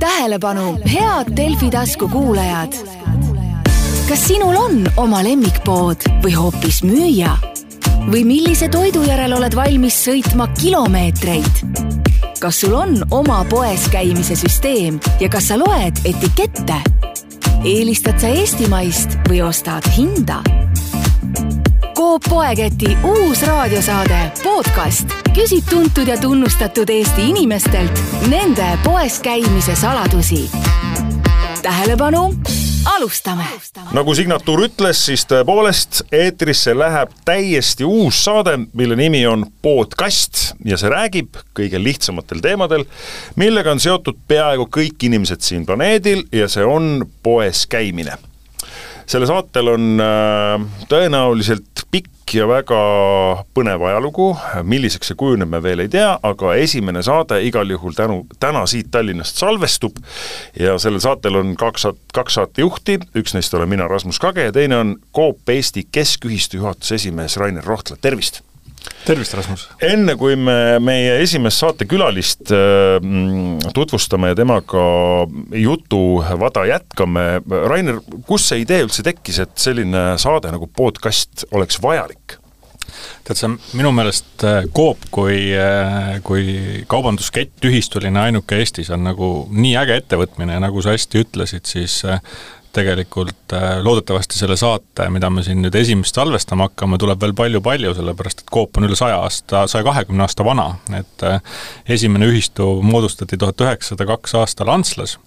tähelepanu, head Delfi tasku kuulajad. kas sinul on oma lemmikpood või hoopis müüja? või millise toidu järel oled valmis sõitma kilomeetreid? kas sul on oma poes käimise süsteem ja kas sa loed etikette? eelistad sa eestimaist või ostad hinda? Coop Poeketi uus raadiosaade podcast küsib tuntud ja tunnustatud Eesti inimestelt nende poes käimise saladusi. tähelepanu, alustame! nagu signatuur ütles, siis tõepoolest eetrisse läheb täiesti uus saade, mille nimi on Podcast ja see räägib kõige lihtsamatel teemadel, millega on seotud peaaegu kõik inimesed siin planeedil ja see on poes käimine sellel saatel on äh, tõenäoliselt pikk ja väga põnev ajalugu, milliseks see kujuneb, me veel ei tea, aga esimene saade igal juhul tänu, täna siit Tallinnast salvestub. Ja sellel saatel on kaks, kaks saatejuhti, üks neist olen mina, Rasmus Kage, ja teine on Coop Eesti Keskühistu juhatuse esimees Rainer Rohtla, tervist! Tervist, Rasmus! enne kui me meie esimest saatekülalist äh, tutvustame ja temaga jutuvada jätkame, Rainer, kust see idee üldse tekkis, et selline saade nagu podcast oleks vajalik? tead sa, minu meelest äh, Coop kui, äh, kui kaubanduskett ühistuline ainuke Eestis on nagu nii äge ettevõtmine ja nagu sa hästi ütlesid, siis tegelikult äh, loodetavasti selle saate, mida me siin nüüd esimest salvestama hakkame, tuleb veel palju-palju, sellepärast et Coop on üle saja aasta, saja kahekümne aasta vana. et äh, esimene ühistu moodustati tuhat üheksasada kaks aastal Antslas.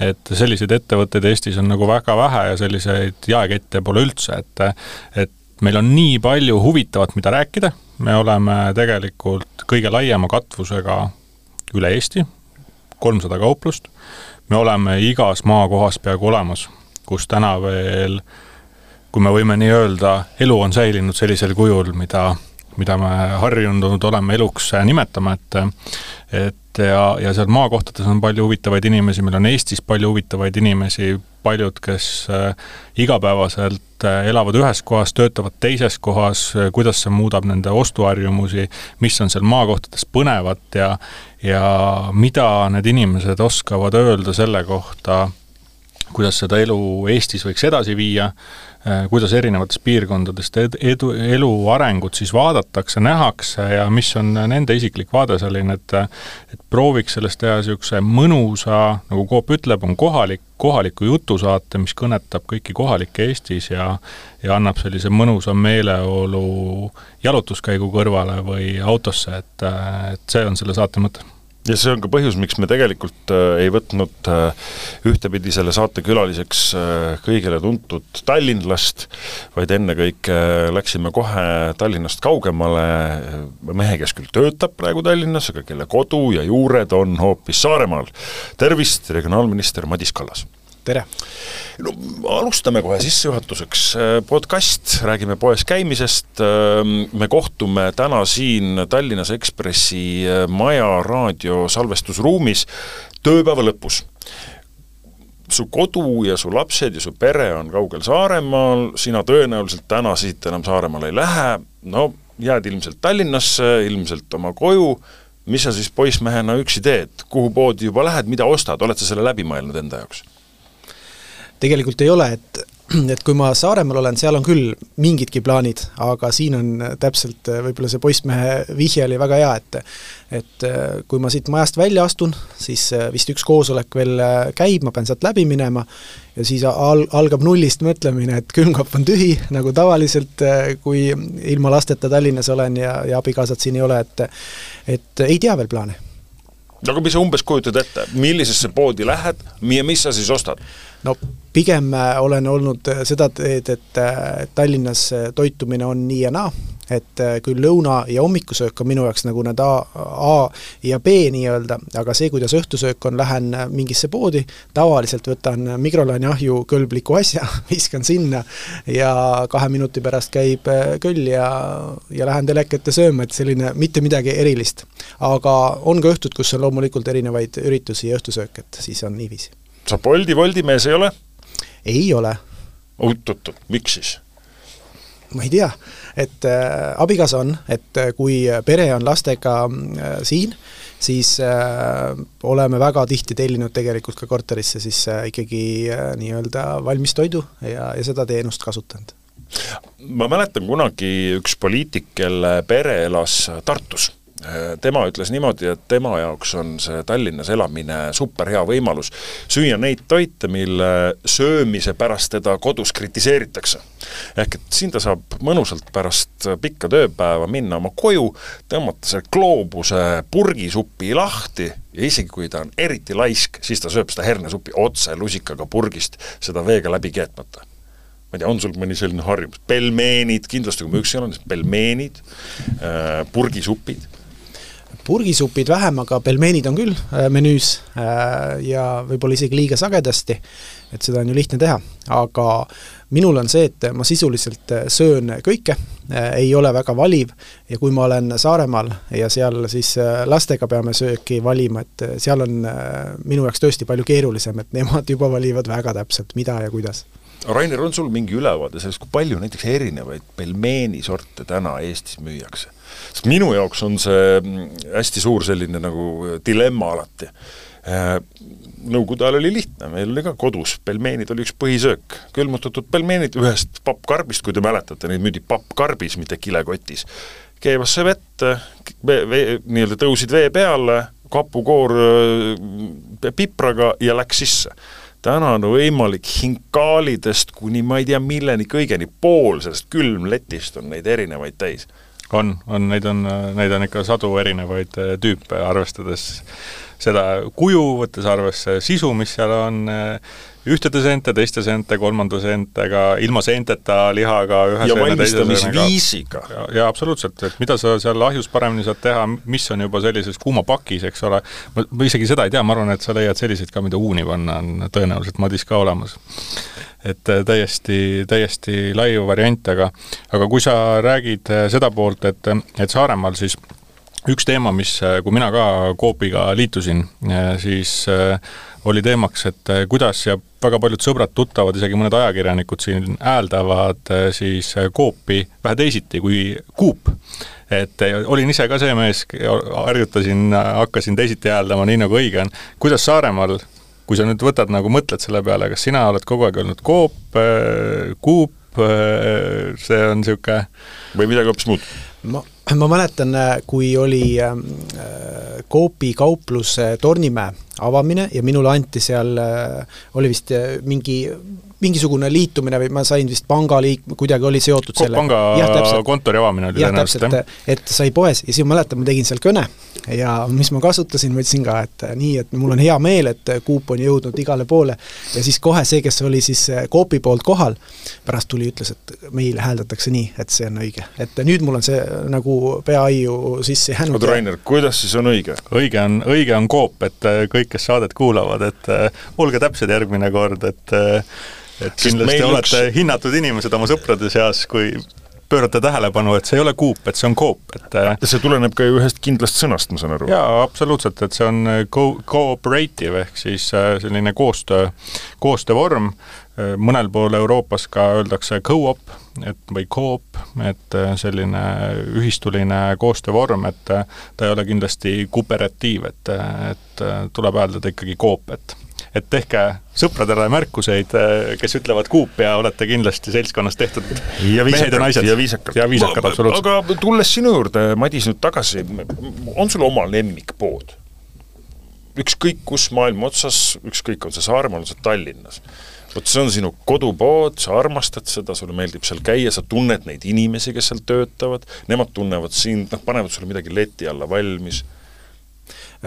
et selliseid ettevõtteid Eestis on nagu väga vähe ja selliseid jaekette pole üldse, et et meil on nii palju huvitavat, mida rääkida, me oleme tegelikult kõige laiema katvusega üle Eesti, kolmsada kauplust, me oleme igas maakohas peaaegu olemas kus täna veel, kui me võime nii öelda, elu on säilinud sellisel kujul, mida, mida me harjunud oleme eluks nimetama, et et ja, ja seal maakohtades on palju huvitavaid inimesi, meil on Eestis palju huvitavaid inimesi, paljud, kes äh, igapäevaselt äh, elavad ühes kohas, töötavad teises kohas, kuidas see muudab nende ostuharjumusi, mis on seal maakohtades põnevat ja ja mida need inimesed oskavad öelda selle kohta, kuidas seda elu Eestis võiks edasi viia, äh, kuidas erinevatest piirkondadest ed-, edu, elu arengut siis vaadatakse, nähakse ja mis on nende isiklik vaade selline, et et prooviks sellest teha niisuguse mõnusa, nagu Coop ütleb, on kohalik, kohaliku jutusaate, mis kõnetab kõiki kohalikke Eestis ja ja annab sellise mõnusa meeleolu jalutuskäigu kõrvale või autosse, et, et see on selle saate mõte ja see on ka põhjus, miks me tegelikult äh, ei võtnud äh, ühtepidi selle saate külaliseks äh, kõigile tuntud tallinlast, vaid ennekõike äh, läksime kohe Tallinnast kaugemale äh, mehe, kes küll töötab praegu Tallinnas, aga kelle kodu ja juured on hoopis Saaremaal. tervist, regionaalminister Madis Kallas! Tere! no alustame kohe sissejuhatuseks, podcast, räägime poes käimisest, me kohtume täna siin Tallinnas Ekspressi maja raadiosalvestusruumis tööpäeva lõpus. Su kodu ja su lapsed ja su pere on kaugel Saaremaal, sina tõenäoliselt täna siit enam Saaremaale ei lähe, no jääd ilmselt Tallinnasse, ilmselt oma koju, mis sa siis poissmehena üksi teed, kuhu poodi juba lähed, mida ostad, oled sa selle läbi mõelnud enda jaoks? Tegelikult ei ole, et et kui ma Saaremaal olen, seal on küll mingidki plaanid, aga siin on täpselt, võib-olla see poissmehe vihje oli väga hea, et et kui ma siit majast välja astun, siis vist üks koosolek veel käib, ma pean sealt läbi minema ja siis al-, algab nullist mõtlemine, et külmkapp on tühi, nagu tavaliselt, kui ilma lasteta Tallinnas olen ja, ja abikaasat siin ei ole, et et ei tea veel plaane. No aga mis sa umbes kujutad ette, millisesse poodi lähed ja mis sa siis ostad? no pigem äh, olen olnud äh, seda teed, et äh, Tallinnas toitumine on nii ja naa, et küll lõuna- ja hommikusöök on minu jaoks nagu need A, A ja B nii-öelda, aga see, kuidas õhtusöök on, lähen mingisse poodi, tavaliselt võtan mikrolaineahju kõlbliku asja, viskan sinna ja kahe minuti pärast käib kõll ja, ja lähen teleka ette sööma, et selline mitte midagi erilist. aga on ka õhtud, kus on loomulikult erinevaid üritusi ja õhtusöök, et siis on niiviisi sa Bolti Woldi mees ei ole? ei ole. oot-oot-oot, miks siis? Ma ei tea, et äh, abikaasa on, et äh, kui pere on lastega äh, siin, siis oleme väga tihti tellinud tegelikult ka korterisse siis ikkagi nii-öelda valmistoidu ja, ja seda teenust kasutanud. ma mäletan kunagi üks poliitik, kelle pere elas Tartus tema ütles niimoodi, et tema jaoks on see Tallinnas elamine superhea võimalus süüa neid toite, mille söömise pärast teda kodus kritiseeritakse. ehk et siin ta saab mõnusalt pärast pikka tööpäeva minna oma koju, tõmmata selle gloobuse purgisupi lahti ja isegi kui ta on eriti laisk, siis ta sööb seda hernesuppi otse lusikaga purgist, seda veega läbi keetmata. Ma ei tea, on sul mõni selline harjumus, pelmeenid, kindlasti kui ma üksi olen, siis pelmeenid, purgisupid purgisupid vähem, aga pelmeenid on küll äh, menüüs äh, ja võib-olla isegi liiga sagedasti, et seda on ju lihtne teha, aga minul on see, et ma sisuliselt äh, söön kõike, ei ole väga valiv ja kui ma olen Saaremaal ja seal siis lastega peame sööki valima, et seal on minu jaoks tõesti palju keerulisem, et nemad juba valivad väga täpselt, mida ja kuidas Rainer, on sul mingi ülevaade sellest, kui palju näiteks erinevaid pelmeenisorte täna Eestis müüakse? Sest minu jaoks on see mm, hästi suur selline nagu dilemma alati. Äh, nõukogude ajal oli lihtne, meil oli ka kodus, pelmeenid oli üks põhisöök, külmutatud pelmeenid ühest pappkarbist, kui te mäletate, neid müüdi pappkarbis, mitte kilekotis. keevasse vette, nii-öelda tõusid vee peale, kapukoor äh, pipraga ja läks sisse täna on võimalik hinkaalidest kuni ma ei tea milleni kõigeni, pool sellest külmletist on neid erinevaid täis on, on, neid on, neid on ikka sadu erinevaid äh, tüüpe, arvestades seda kuju, võttes arvesse sisu, mis seal on, äh, ühtede seente, teiste seente, kolmanda seentega, ilma seenteta lihaga, ühe ja valmistamisviisiga. ja, ja absoluutselt, et mida sa seal ahjus paremini saad teha, mis on juba sellises kuumapakis, eks ole, ma, ma isegi seda ei tea, ma arvan, et sa leiad selliseid ka, mida uuni panna, on tõenäoliselt madis ka olemas et äh, täiesti, täiesti lai variant, aga aga kui sa räägid äh, seda poolt, et, et Saaremaal siis üks teema, mis, äh, kui mina ka Coopiga liitusin, siis oli teemaks, et kuidas ja väga paljud sõbrad-tuttavad, isegi mõned ajakirjanikud siin hääldavad siis Coopi vähe teisiti kui Coop et olin ise ka see mees, harjutasin, hakkasin teisiti hääldama, nii nagu õige on. kuidas Saaremaal kui sa nüüd võtad nagu, mõtled selle peale, kas sina oled kogu aeg olnud Coop, Coop, see on niisugune või midagi hoopis muud? Ma, ma mäletan, äh, kui oli Coopi kauplus Tornimäe avamine ja minule anti seal, oli vist mingi mingisugune liitumine või ma sain vist pangaliik-, kuidagi oli seotud selle panga kontori avamine oli tõenäoliselt, jah? et sai poes ja siis ma mäletan, ma tegin seal kõne ja mis ma kasutasin, ma ütlesin ka, et nii, et mul on hea meel, et Coop on jõudnud igale poole ja siis kohe see, kes oli siis Coopi poolt kohal, pärast tuli, ütles, et meil hääldatakse nii, et see on õige. et nüüd mul on see nagu peaaiu sisse jäänud. oota, Rainer, kuidas siis on õige? õige on, õige on Coop, et kõik, kes saadet kuulavad, et olge täpsed järgmine kord, et et kindlasti olete üks... hinnatud inimesed oma sõprade seas, kui pöörate tähelepanu, et see ei ole kuup, et see on koop, et äh, see tuleneb ka ju ühest kindlast sõnast, ma saan aru? jaa, absoluutselt, et see on äh, co-, cooperative ehk siis äh, selline koostöö, koostöövorm, mõnel pool Euroopas ka öeldakse co-op, et või coop, et selline ühistuline koostöövorm, et ta ei ole kindlasti kooperatiiv, et, et tuleb hääldada ikkagi coop, et et tehke sõpradele märkuseid, eh, kes ütlevad kuup ja olete kindlasti seltskonnas tehtud ja mehed ja naised. ja viisakad. ja viisakad, absoluutselt. aga tulles sinu juurde, Madis, nüüd tagasi, on sul oma lemmikpood? ükskõik kus maailma otsas, ükskõik, on see Saaremaal, on see Tallinnas vot see on sinu kodupood, sa armastad seda, sulle meeldib seal käia, sa tunned neid inimesi, kes seal töötavad, nemad tunnevad sind, noh, panevad sulle midagi leti alla valmis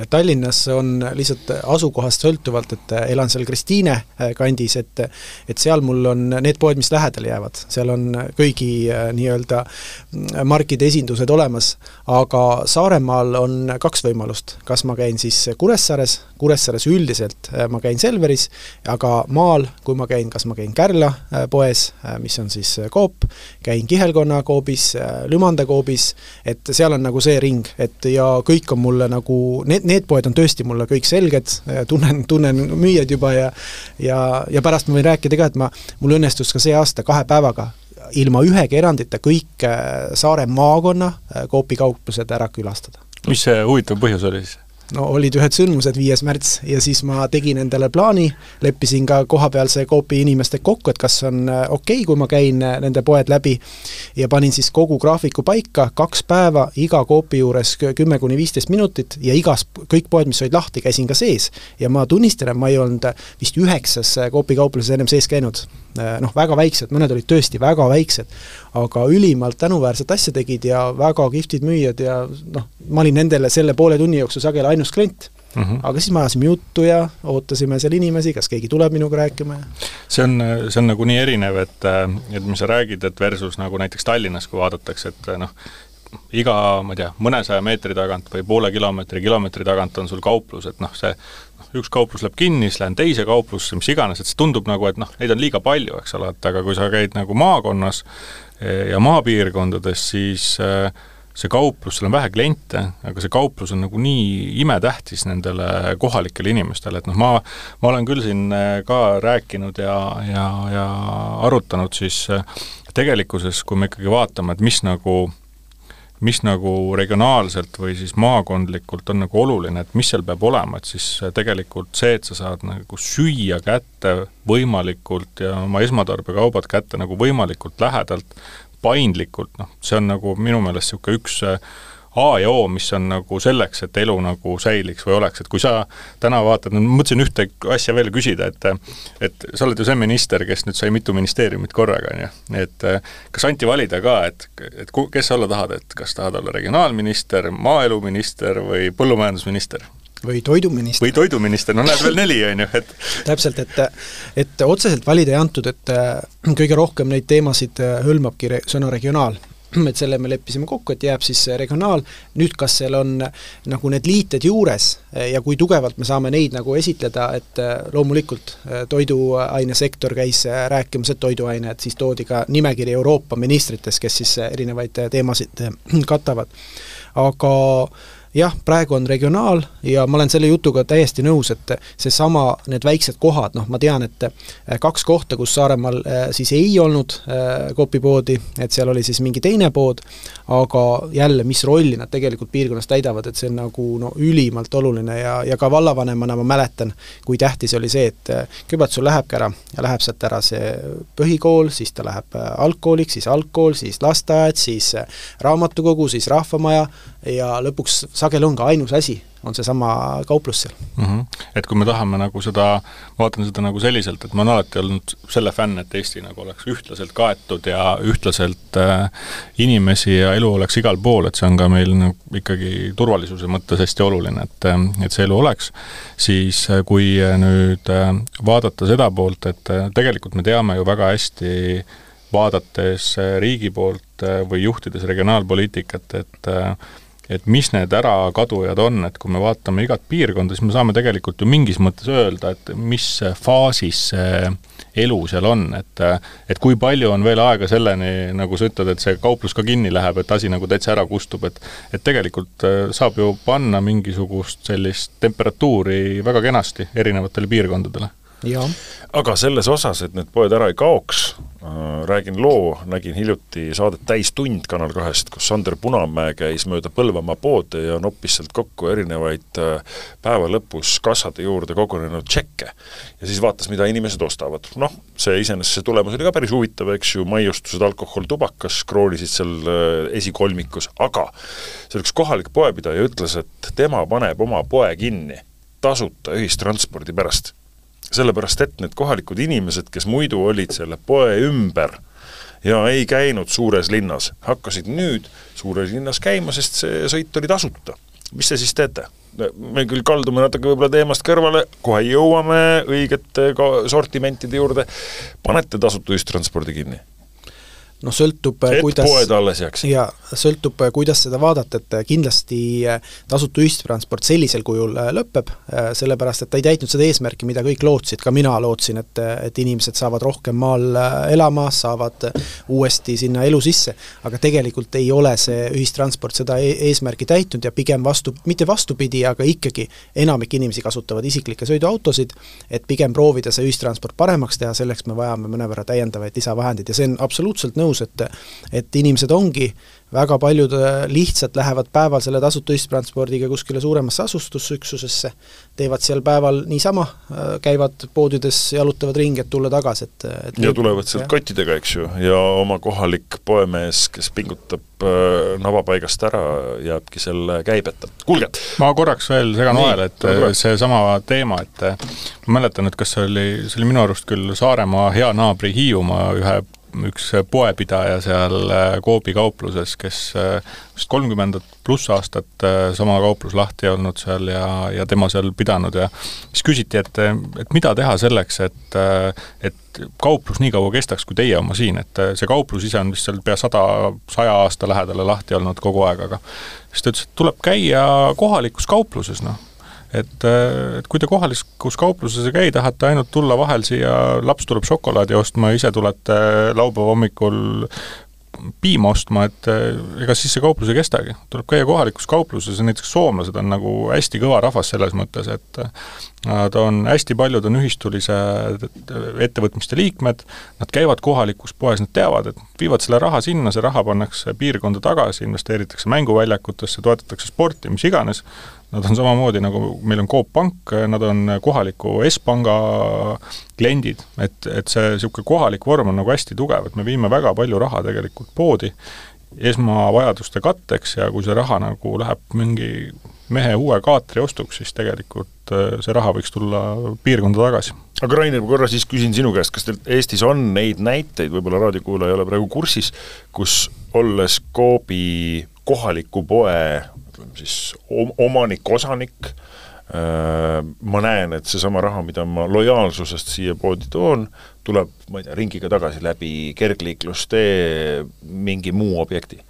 Tallinnas on lihtsalt asukohast sõltuvalt, et elan seal Kristiine äh, kandis, et et seal mul on need poed, mis lähedale jäävad, seal on kõigi äh, nii-öelda mm, markide esindused olemas, aga Saaremaal on kaks võimalust, kas ma käin siis Kuressaares, Kuressaares üldiselt äh, ma käin Selveris, aga maal, kui ma käin, kas ma käin Kärla poes, mis on siis Coop, käin Kihelkonna Coopis, Lümanda Coopis, et seal on nagu see ring, et ja kõik on mulle nagu, need, need, need poed on tõesti mulle kõik selged, tunnen, tunnen müüjaid juba ja ja, ja pärast ma võin rääkida ka, et ma, mul õnnestus ka see aasta kahe päevaga ilma ühegi erandita kõik Saare maakonna Coopi kauplused ära külastada. mis see huvitav põhjus oli siis? No olid ühed sündmused, viies märts, ja siis ma tegin endale plaani, leppisin ka kohapealse Coopi inimestega kokku, et kas on äh, okei okay,, kui ma käin äh, nende poed läbi, ja panin siis kogu graafiku paika, kaks päeva iga Coopi juures kümme kuni viisteist minutit ja igas, kõik poed, mis olid lahti, käisin ka sees. ja ma tunnistan, et ma ei olnud vist üheksas Coopi kaupluses ennem sees käinud. noh, väga väiksed, mõned olid tõesti väga väiksed, aga ülimalt tänuväärset asja tegid ja väga kihvtid müüjad ja noh, ma olin nendele selle poole tunni jooksul sageli ainus klient mm. -hmm. aga siis me ajasime juttu ja ootasime seal inimesi, kas keegi tuleb minuga rääkima ja see on, see on nagu nii erinev, et, et mis sa räägid, et versus nagu näiteks Tallinnas, kui vaadatakse, et noh, iga, ma ei tea, mõnesaja meetri tagant või poole kilomeetri, kilomeetri tagant on sul kauplus, et noh, see noh, üks kauplus läheb kinni, siis lähen teise kauplusse, mis iganes, et see tundub nagu, et noh, neid on liiga palju, eks ole, et aga kui sa käid nagu maakonnas ja maapiirkondades, siis äh, see kauplus, seal on vähe kliente, aga see kauplus on nagu nii imetähtis nendele kohalikele inimestele, et noh, ma, ma olen küll siin äh, ka rääkinud ja, ja, ja arutanud siis tegelikkuses, kui me ikkagi vaatame, et mis nagu mis nagu regionaalselt või siis maakondlikult on nagu oluline, et mis seal peab olema, et siis äh, tegelikult see, et sa saad nagu süüa kätte võimalikult ja oma esmatarbekaubad kätte nagu võimalikult lähedalt, paindlikult, noh, see on nagu minu meelest niisugune üks äh, A ja O, mis on nagu selleks, et elu nagu säiliks või oleks, et kui sa täna vaatad, ma mõtlesin ühte asja veel küsida, et et sa oled ju see minister, kes nüüd sai mitu ministeeriumit korraga, on ju, et kas anti valida ka, et, et kes sa olla tahad, et kas tahad olla regionaalminister, maaeluminister või põllumajandusminister? või toiduminister. või toiduminister, no näed, veel neli, on ju, et täpselt, et et otseselt valida ei antud, et kõige rohkem neid teemasid äh, hõlmabki re-, sõna regionaal et selle me leppisime kokku, et jääb siis regionaal, nüüd kas seal on nagu need liited juures ja kui tugevalt me saame neid nagu esitleda, et äh, loomulikult toiduainesektor käis rääkimas, et toiduained, siis toodi ka nimekiri Euroopa ministritest, kes siis erinevaid teemasid katavad. aga jah, praegu on regionaal ja ma olen selle jutuga täiesti nõus, et seesama, need väiksed kohad, noh, ma tean, et äh, kaks kohta, kus Saaremaal äh, siis ei olnud äh, Coopi poodi, et seal oli siis mingi teine pood, aga jälle, mis rolli nad tegelikult piirkonnas täidavad, et see on nagu no ülimalt oluline ja, ja ka vallavanemana ma mäletan, kui tähtis oli see, et kõigepealt sul lähebki ära ja läheb sealt ära see põhikool, siis ta läheb algkooliks, siis algkool, siis lasteaed, siis raamatukogu, siis rahvamaja ja lõpuks sageli on ka ainus asi, on seesama kauplus seal mm. -hmm. Et kui me tahame nagu seda, vaatan seda nagu selliselt, et ma olen alati olnud selle fänn, et Eesti nagu oleks ühtlaselt kaetud ja ühtlaselt äh, inimesi ja elu oleks igal pool, et see on ka meil nagu ikkagi turvalisuse mõttes hästi oluline, et, äh, et see elu oleks, siis äh, kui nüüd äh, vaadata seda poolt, et tegelikult me teame ju väga hästi, vaadates riigi poolt või juhtides regionaalpoliitikat, et et mis need ärakadujad on, et kui me vaatame igat piirkonda, siis me saame tegelikult ju mingis mõttes öelda, et mis faasis see elu seal on, et et kui palju on veel aega selleni, nagu sa ütled, et see kauplus ka kinni läheb, et asi nagu täitsa ära kustub, et et tegelikult äh, saab ju panna mingisugust sellist temperatuuri väga kenasti erinevatele piirkondadele aga selles osas, et need poed ära ei kaoks äh,, räägin loo, nägin hiljuti saadet Täistund Kanal kahest, kus Sander Punamäe käis mööda Põlvamaa poode ja noppis sealt kokku erinevaid äh, päeva lõpus kassade juurde kogunenud tšekke. ja siis vaatas, mida inimesed ostavad. noh, see iseenesest, see tulemus oli ka päris huvitav, eks ju, maiustused, alkohol, tubakas kroonisid seal äh, esikolmikus, aga see üks kohalik poepidaja ütles, et tema paneb oma poe kinni tasuta ühistranspordi pärast sellepärast et need kohalikud inimesed, kes muidu olid selle poe ümber ja ei käinud suures linnas, hakkasid nüüd suures linnas käima, sest see sõit oli tasuta. mis te siis teete? me küll kaldume natuke võib-olla teemast kõrvale, kohe jõuame õigete sortimentide juurde, panete tasuta ühistranspordi kinni noh, sõltub et kuidas poed alles jääksid. jaa, sõltub, kuidas seda vaadata, et kindlasti tasuta ühistransport sellisel kujul äh, lõpeb, äh, sellepärast et ta ei täitnud seda eesmärki, mida kõik lootsid, ka mina lootsin, et, et inimesed saavad rohkem maal elama, saavad uuesti sinna elu sisse, aga tegelikult ei ole see ühistransport seda e eesmärki täitnud ja pigem vastu, mitte vastupidi, aga ikkagi enamik inimesi kasutavad isiklikke sõiduautosid, et pigem proovida see ühistransport paremaks teha, selleks me vajame mõnevõrra täiendavaid lisavahendeid ja see on absoluutselt nõus, nõus, et et inimesed ongi väga paljud äh, lihtsalt lähevad päeval selle tasuta ühistranspordiga kuskile suuremasse asustusüksusesse, teevad seal päeval niisama, äh, käivad poodides, jalutavad ringi, et tulla tagasi, et, et ja tulevad sealt kottidega, eks ju, ja oma kohalik poemees, kes pingutab äh, navapaigast ära, jääbki selle käibeta. kuulge! ma korraks veel segan vahele, et seesama teema, et ma mäletan, et kas see oli, see oli minu arust küll Saaremaa hea naabri Hiiumaa ühe üks poepidaja seal äh, Coopi kaupluses, kes äh, vist kolmkümmend pluss aastat äh, sama kauplus lahti olnud seal ja, ja tema seal pidanud ja siis küsiti, et, et mida teha selleks, et, et kauplus nii kaua kestaks, kui teie oma siin, et see kauplus ise on vist seal pea sada, saja aasta lähedale lahti olnud kogu aeg, aga siis ta ütles, et tuleb käia kohalikus kaupluses, noh et, äh, et kui te kohalikus kaupluses ei käi, tahate ainult tulla vahel siia, laps tuleb šokolaadi ostma, ise tulete laupäeva hommikul piima ostma, et äh, ega siis see kauplus ei kestagi. tuleb käia kohalikus kaupluses ja näiteks soomlased on nagu hästi kõva rahvas selles mõttes, et nad on, hästi paljud on ühistulise ettevõtmiste liikmed, nad käivad kohalikus poes, nad teavad, et viivad selle raha sinna, see raha pannakse piirkonda tagasi, investeeritakse mänguväljakutesse, toetatakse sporti, mis iganes, Nad on samamoodi, nagu meil on Coop Pank, nad on kohaliku S-panga kliendid, et, et see niisugune kohalik vorm on nagu hästi tugev, et me viime väga palju raha tegelikult poodi esmavajaduste katteks ja kui see raha nagu läheb mingi mehe uue kaatri ostuks, siis tegelikult äh, see raha võiks tulla piirkonda tagasi. aga Rainer, ma korra siis küsin sinu käest, kas teil Eestis on neid näiteid, võib-olla raadiokuulaja ei ole praegu kursis, kus olles Coopi kohaliku poe ütleme siis omanik, osanik, äh, ma näen, et seesama raha, mida ma lojaalsusest siia poodi toon, tuleb, ma ei tea, ringiga tagasi läbi kergliiklustee mingi muu objekti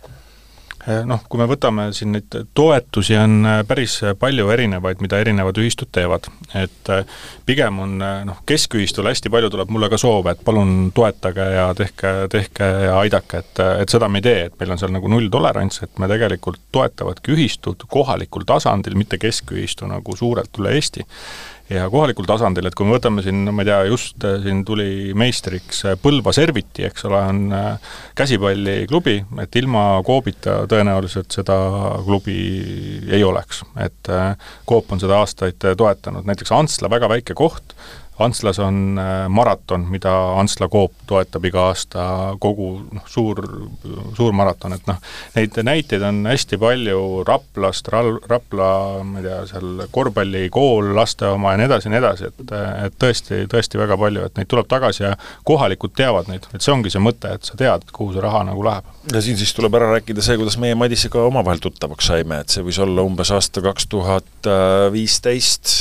noh, kui me võtame siin neid toetusi, on eh, päris palju erinevaid, mida erinevad ühistud teevad. et eh, pigem on noh, keskühistul hästi palju tuleb mulle ka soove, et palun toetage ja tehke, tehke ja aidake, et, et seda me ei tee, et meil on seal nagu nulltolerants, et me tegelikult toetavadki ühistud kohalikul tasandil, mitte keskühistu nagu suurelt üle Eesti ja kohalikul tasandil, et kui me võtame siin, no ma ei tea, just äh, siin tuli meistriks äh, Põlva Serviti, eks ole, on äh, käsipalliklubi, et ilma Coopita tõenäoliselt seda klubi ei oleks. et Coop on seda aastaid toetanud, näiteks Antsla, väga väike koht, Antslas on äh, maraton, mida Antsla Coop toetab iga aasta, kogu noh, suur, suur maraton, et noh, neid näiteid on hästi palju Raplast, Rapla, ma ei tea, seal korvpallikool, laste oma ja nii edasi ja nii edasi, et et tõesti, tõesti väga palju, et neid tuleb tagasi ja kohalikud teavad neid, et see ongi see mõte, et sa tead, kuhu see raha nagu läheb. ja siin siis tuleb ära rääkida see, kuidas meie Madisega omavahel tuttavaks saime, et see võis olla umbes aasta kaks tuhat viisteist,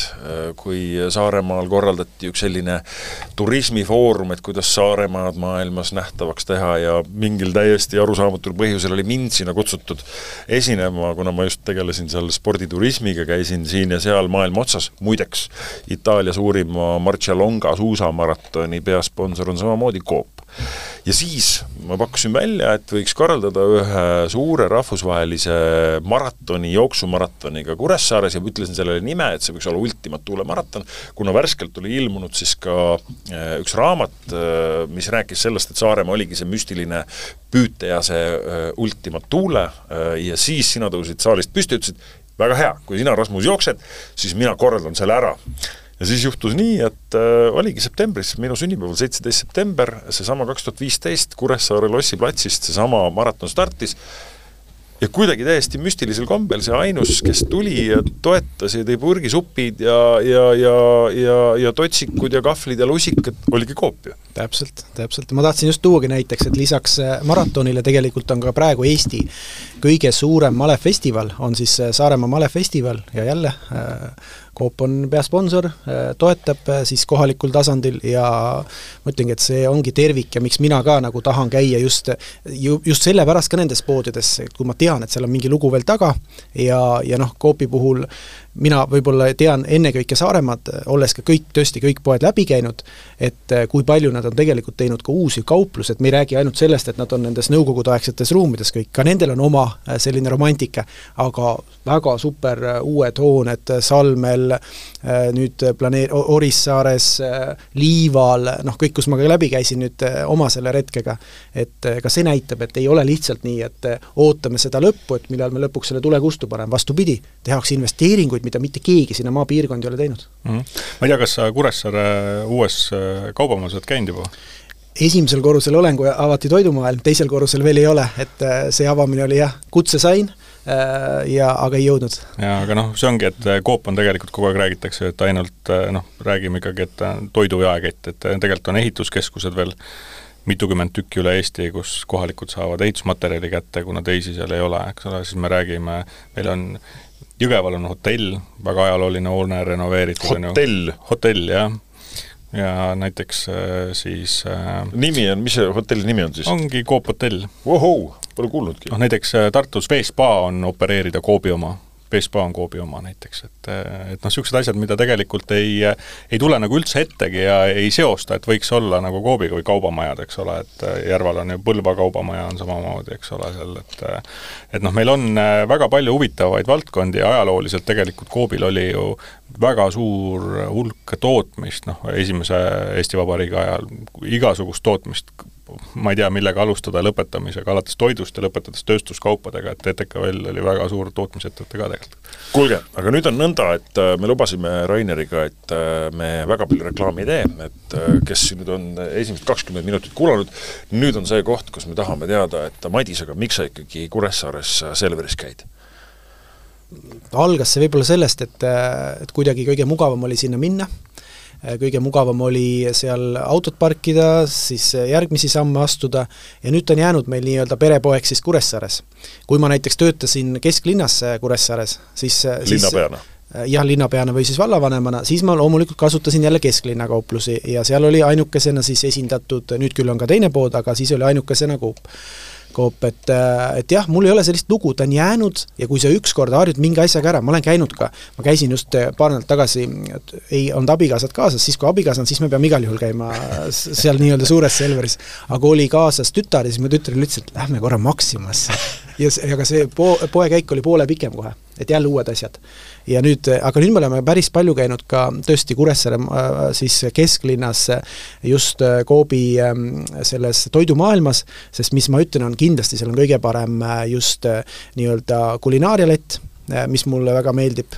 kui Saaremaal korraldati tehti üks selline turismifoorum, et kuidas Saaremaad maailmas nähtavaks teha ja mingil täiesti arusaamatul põhjusel oli mind sinna kutsutud esinema, kuna ma just tegelesin seal sporditurismiga, käisin siin ja seal maailma otsas, muideks Itaalia suurima Marcialonga suusamaratoni peasponsor on samamoodi Coop ja siis ma pakkusin välja, et võiks korraldada ühe suure rahvusvahelise maratoni, jooksumaratoniga Kuressaares ja ütlesin sellele nime, et see võiks olla Ultima Thule maraton, kuna värskelt oli ilmunud siis ka äh, üks raamat, äh, mis rääkis sellest, et Saaremaa oligi see müstiline püüte ja see äh, Ultima Thule ja siis sina tõusid saalist püsti, ütlesid, väga hea, kui sina, Rasmus, jooksed, siis mina korraldan selle ära ja siis juhtus nii, et äh, oligi septembris, minu sünnipäeval, seitseteist september, seesama kaks tuhat viisteist Kuressaare lossi platsist seesama maraton startis ja kuidagi täiesti müstilisel kombel see ainus, kes tuli ja toetas ja tõi purgisupid ja, ja, ja, ja, ja totsikud ja kahvlid ja lusikad, oligi Coop ju. täpselt, täpselt, ma tahtsin just tuuagi näiteks, et lisaks äh, maratonile tegelikult on ka praegu Eesti kõige suurem malefestival, on siis äh, Saaremaa malefestival ja jälle äh, Coop on peasponsor, äh, toetab äh, siis kohalikul tasandil ja ma ütlengi, et see ongi tervik ja miks mina ka nagu tahan käia just, ju, just sellepärast ka nendes poodides, kui ma tean, et seal on mingi lugu veel taga ja, ja noh, Coopi puhul mina võib-olla tean ennekõike Saaremaad, olles ka kõik, tõesti kõik poed läbi käinud, et äh, kui palju nad on tegelikult teinud ka uusi kauplusi, et me ei räägi ainult sellest, et nad on nendes nõukogudeaegsetes ruumides kõik, ka nendel on oma selline romantika, aga väga super uued hooned, Salmel, veel nüüd planeer-, Orissaares, Liival, noh kõik, kus ma ka läbi käisin nüüd oma selle retkega, et ka see näitab, et ei ole lihtsalt nii, et ootame seda lõppu, et millal me lõpuks selle tule kustu paneme, vastupidi, tehakse investeeringuid, mida mitte keegi sinna maapiirkondi ei ole teinud mm. -hmm. ma ei tea, kas sa Kuressaare uues kaubamajas oled käinud juba? esimesel korrusel olen, kui avati toidumaailm, teisel korrusel veel ei ole, et äh, see avamine oli jah, kutse sain äh, ja aga ei jõudnud. jaa, aga noh, see ongi, et äh, Coop on tegelikult, kogu aeg räägitakse, et ainult noh, räägime ikkagi, et toidu jaekett, et tegelikult on ehituskeskused veel mitukümmend tükki üle Eesti, kus kohalikud saavad ehitusmaterjali kätte, kuna teisi seal ei ole, eks ole, siis me räägime, meil on Jõgeval on hotell, väga ajalooline hoone renoveeritud. hotell? hotell, jah ja näiteks äh, siis äh, nimi on, mis see hotelli nimi on siis? ongi Coop hotell. Vohou, pole kuulnudki. noh, näiteks äh, Tartus Veespa on opereerida Coopi oma Vespa on Coopi oma näiteks, et et noh, niisugused asjad, mida tegelikult ei, ei tule nagu üldse ettegi ja ei seosta, et võiks olla nagu Coopiga või kaubamajad, eks ole, et Järval on ju Põlva kaubamaja on samamoodi, eks ole, seal, et et noh, meil on väga palju huvitavaid valdkondi ja ajalooliselt tegelikult Coopil oli ju väga suur hulk tootmist, noh, esimese Eesti Vabariigi ajal igasugust tootmist ma ei tea, millega alustada lõpetamisega, alates toidust ja lõpetades tööstuskaupadega, et TTKL oli väga suur tootmisettevõte ka tegelikult. kuulge, aga nüüd on nõnda, et äh, me lubasime Raineriga, et äh, me väga palju reklaami ei tee, et äh, kes nüüd on esimesed kakskümmend minutit kuulanud, nüüd on see koht, kus me tahame teada, et Madis, aga miks sa ikkagi Kuressaares Selveris käid? algas see võib-olla sellest, et, et kuidagi kõige mugavam oli sinna minna kõige mugavam oli seal autot parkida, siis järgmisi samme astuda ja nüüd ta on jäänud meil nii-öelda perepoeg siis Kuressaares. kui ma näiteks töötasin kesklinnas äh, Kuressaares, siis äh, linnapeana? jah, linnapeana või siis vallavanemana, siis ma loomulikult kasutasin jälle kesklinna kauplusi ja seal oli ainukesena siis esindatud, nüüd küll on ka teine pood, aga siis oli ainukesena Coop Coop, et, äh, et jah, mul ei ole sellist lugu, ta on jäänud ja kui sa ükskord harjud mingi asjaga ära, ma olen käinud ka, ma käisin just äh, paar nädalat tagasi, ei olnud abikaasat kaasas, siis kui abikaasa on, siis me peame igal juhul käima seal nii-öelda suures Selveris. aga oli kaasas tütar ja siis ma tütrele ütlesin, et lähme korra Maximasse. ja see, aga see po-, poekäik oli poole pikem kohe, et jälle uued asjad ja nüüd, aga nüüd me oleme päris palju käinud ka tõesti Kuressaare äh, siis kesklinnas just äh, Coobi ähm, selles toidumaailmas, sest mis ma ütlen, on kindlasti seal on kõige parem äh, just nii-öelda kulinaarialett, mis mulle väga meeldib,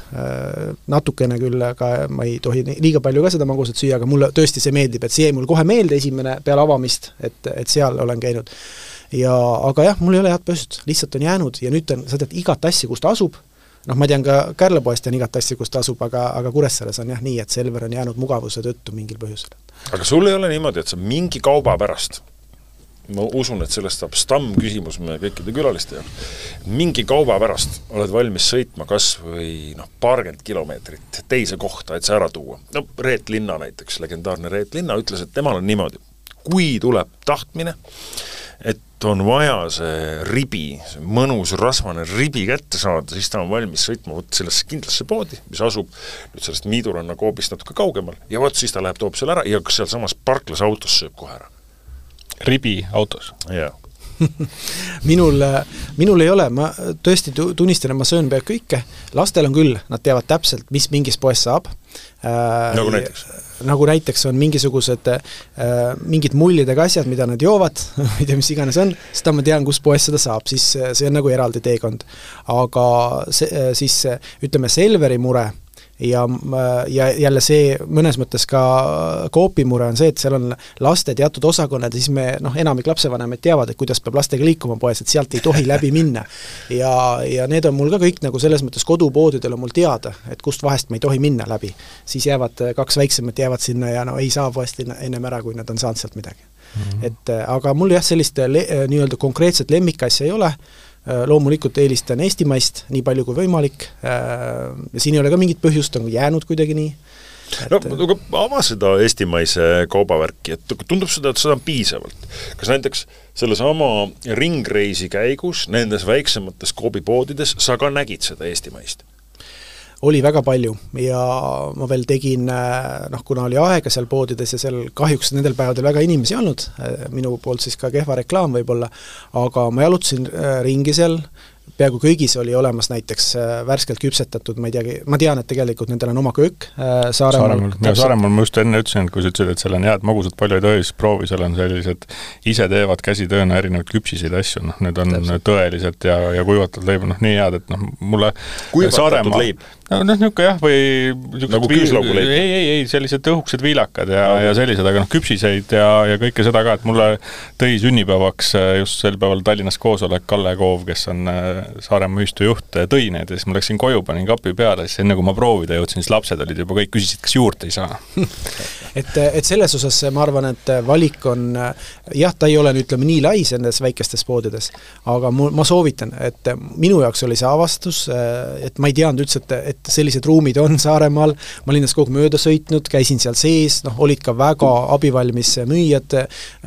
natukene küll, aga ma ei tohi liiga palju ka seda magusat süüa, aga mulle tõesti see meeldib, et see jäi mul kohe meelde esimene peale avamist, et, et seal olen käinud. ja aga jah, mul ei ole head põhjust, lihtsalt on jäänud ja nüüd on, sa tead igat asja, kus ta asub, noh, ma tean ka Kärlepoest tean igat asja, kus ta asub, aga, aga Kuressaares on jah nii, et Selver on jäänud mugavuse tõttu mingil põhjusel. aga sul ei ole niimoodi, et sa mingi kauba pärast ma usun, et sellest saab stammküsimus meie kõikide külaliste jaoks. mingi kauba pärast oled valmis sõitma kas või noh, paarkümmend kilomeetrit teise kohta, et see ära tuua. no Reet Linna näiteks, legendaarne Reet Linna ütles, et temal on niimoodi, kui tuleb tahtmine, et on vaja see ribi, see mõnus rasvane ribi kätte saada, siis ta on valmis sõitma vot sellesse kindlasse poodi, mis asub nüüd sellest Miiduranna koobist natuke kaugemal ja vot siis ta läheb, toob selle ära ja sealsamas parklas autos sööb kohe ära. Ribi autos? jaa minul, minul ei ole, ma tõesti tunnistan, et ma söön peaaegu kõike, lastel on küll, nad teavad täpselt, mis mingis poes saab. nagu näiteks? nagu näiteks on mingisugused äh, mingid mullidega asjad, mida nad joovad ma ei tea, mis iganes on, seda ma tean, kus poes seda saab, siis see on nagu eraldi teekond. aga see, siis ütleme, Selveri mure ja, ja jälle see mõnes mõttes ka Coopi mure on see, et seal on laste teatud osakonnad ja siis me noh, enamik lapsevanemaid teavad, et kuidas peab lastega liikuma poes, et sealt ei tohi läbi minna. ja, ja need on mul ka kõik nagu selles mõttes kodupoodidel on mul teada, et kust vahest ma ei tohi minna läbi. siis jäävad, kaks väiksemat jäävad sinna ja no ei saa poest ennem ära, kui nad on saanud sealt midagi mm. -hmm. et aga mul jah, sellist nii-öelda konkreetset lemmikasja ei ole, Äh, loomulikult eelistan eestimaist nii palju kui võimalik äh, siin ei ole ka mingit põhjust, on jäänud kuidagi nii. no aga ava seda eestimaise kaubavärki, et tundub seda, et seda on piisavalt. kas näiteks sellesama ringreisi käigus nendes väiksemates koobipoodides sa ka nägid seda eestimaist? Oli väga palju ja ma veel tegin äh, noh, kuna oli aega seal poodides ja seal kahjuks nendel päevadel väga inimesi ei olnud, äh, minu poolt siis ka kehva reklaam võib-olla, aga ma jalutasin äh, ringi seal, peaaegu kõigis oli olemas näiteks värskelt küpsetatud, ma ei teagi, ma tean, et tegelikult nendel on oma köök Saaremaal. Saaremaal, ja Saaremaal ma just enne ütlesin, et kui sa ütlesid, et seal on head magusat palju ei tohi, siis proovi, seal on sellised ise teevad käsitööna erinevaid küpsiseid asju, noh, need on Täpselt. tõelised ja, ja kuivatatud leib on noh, nii head, et noh, mulle kuivatatud leib? No noh, niisugune jah, või nagu küüslauguleib? ei, ei, ei, sellised õhukesed viilakad ja no., ja sellised, aga noh, küpsiseid ja, ja kõike seda ka, et mulle tõi sünnipäevaks äh, just sel päeval Tallinnas koosolek Kalle Koov, kes on äh, Saaremaa ühistu juht, äh, tõi need ja siis ma läksin koju, panin kapi peale, siis enne kui ma proovida jõudsin, siis lapsed olid juba kõik, küsisid, kas juurde ei saa et, et selles osas ma arvan, et valik on jah, ta ei ole, ütleme nii lai nendes väikestes poodides, aga mul, ma soovitan, et minu jaoks oli see avastus, et ma ei teadnud üldse, et, et sellised ruumid on Saaremaal, ma olin nendest kogu aeg mööda sõitnud, käisin seal sees, noh, olid ka väga abivalmis müüjad,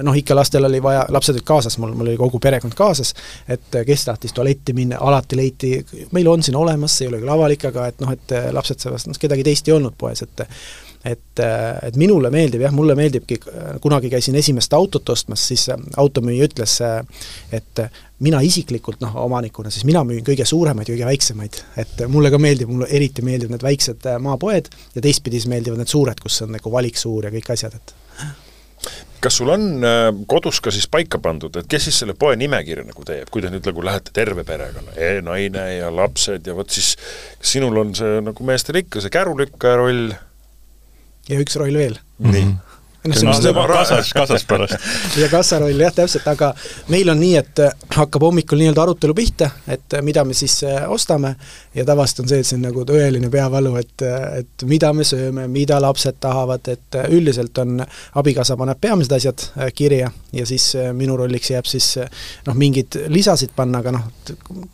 noh, ikka lastel oli vaja, lapsed olid kaasas, mul, mul oli kogu perekond kaasas, et kes tahtis tualetti minna, alati leiti, meil on siin olemas, see ei ole küll avalik, aga et noh, et lapsed saavad, noh, kedagi teist ei olnud poes, et et, et minule meeldib jah, mulle meeldibki, kunagi käisin esimest autot ostmas, siis automüüja ütles, et mina isiklikult noh, omanikuna, siis mina müün kõige suuremaid kõige väiksemaid. et mulle ka meeldib, mulle eriti meeldivad need väiksed maapoed ja teistpidi siis meeldivad need suured, kus on nagu valik suur ja kõik asjad, et kas sul on äh, kodus ka siis paika pandud, et kes siis selle poe nimekirja nagu teeb, kui te nüüd nagu lähete terve perekonna e, naine ja lapsed ja vot siis kas sinul on see nagu meestel ikka see kärulükkaja roll, ja üks roll veel. nii mm. -hmm no, see on kassas, kassas pärast. Ja kassaroll jah, täpselt, aga meil on nii, et äh, hakkab hommikul nii-öelda arutelu pihta, et äh, mida me siis äh, ostame. Ja tavaliselt on see, et see on nagu tõeline peavalu, et, et mida me sööme, mida lapsed tahavad, et üldiselt on, abikaasa paneb peamised asjad kirja ja siis minu rolliks jääb siis noh, mingeid lisasid panna, aga noh,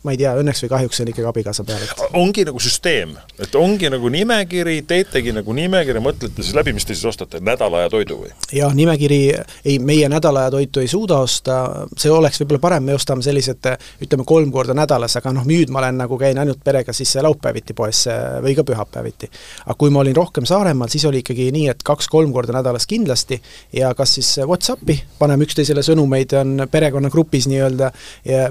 ma ei tea, õnneks või kahjuks see on ikkagi abikaasa peal, et ongi nagu süsteem, et ongi nagu nimekiri, teetegi nagu nimekirja, mõtlete siis läbi, mis te siis ostate, nädala aja toidu või? jah, nimekiri, ei, meie nädala toitu ei suuda osta, see oleks võib-olla parem, me ostame sellised ütleme, kolm korda nädalas, aga noh, nüüd ma olen nagu, käin ainult perega siis laupäeviti poes või ka pühapäeviti. aga kui ma olin rohkem Saaremaal, siis oli ikkagi nii, et kaks-kolm korda nädalas kindlasti ja kas siis Whatsappi, paneme üksteisele sõnumeid, on perekonnagrupis nii-öelda,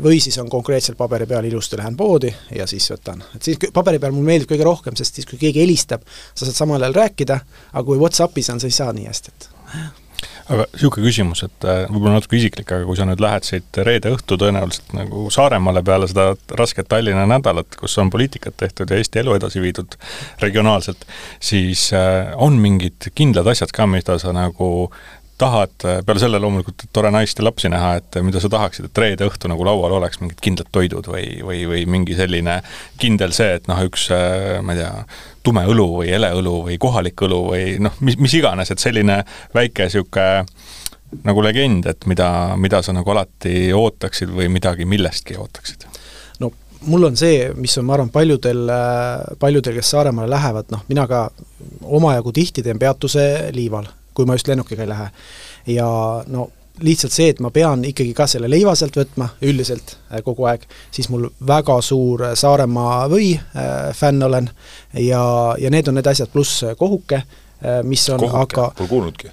või siis on konkreetselt paberi peal ilusti lähen poodi ja siis võtan. et siis paberi peal mulle meeldib kõige rohkem, sest siis, kui keegi helistab, sa saad samal ajal rääkida, aga kui Whatsappis on, sa ei saa nii hästi, et aga niisugune küsimus, et äh, võib-olla natuke isiklik, aga kui sa nüüd lähed siit reede õhtu tõenäoliselt nagu Saaremaale peale seda rasket Tallinna nädalat, kus on poliitikat tehtud ja Eesti elu edasi viidud regionaalselt, siis äh, on mingid kindlad asjad ka, mida sa nagu tahad, peale selle loomulikult tore naist ja lapsi näha, et mida sa tahaksid, et reede õhtu nagu laual oleks mingid kindlad toidud või, või, või mingi selline kindel see, et noh, üks ma ei tea, tume õlu või ele õlu või kohalik õlu või noh, mis, mis iganes, et selline väike niisugune nagu legend, et mida, mida sa nagu alati ootaksid või midagi millestki ootaksid? no mul on see, mis on, ma arvan, paljudel, paljudel, kes Saaremaale lähevad, noh, mina ka omajagu tihti teen peatuse Liival kui ma just lennukiga ei lähe. ja no lihtsalt see, et ma pean ikkagi ka selle leiva sealt võtma üldiselt äh, kogu aeg, siis mul väga suur äh, Saaremaa või äh, fänn olen ja, ja need on need asjad, pluss kohuke, mis on kohuke. aga Pole kuulnudki?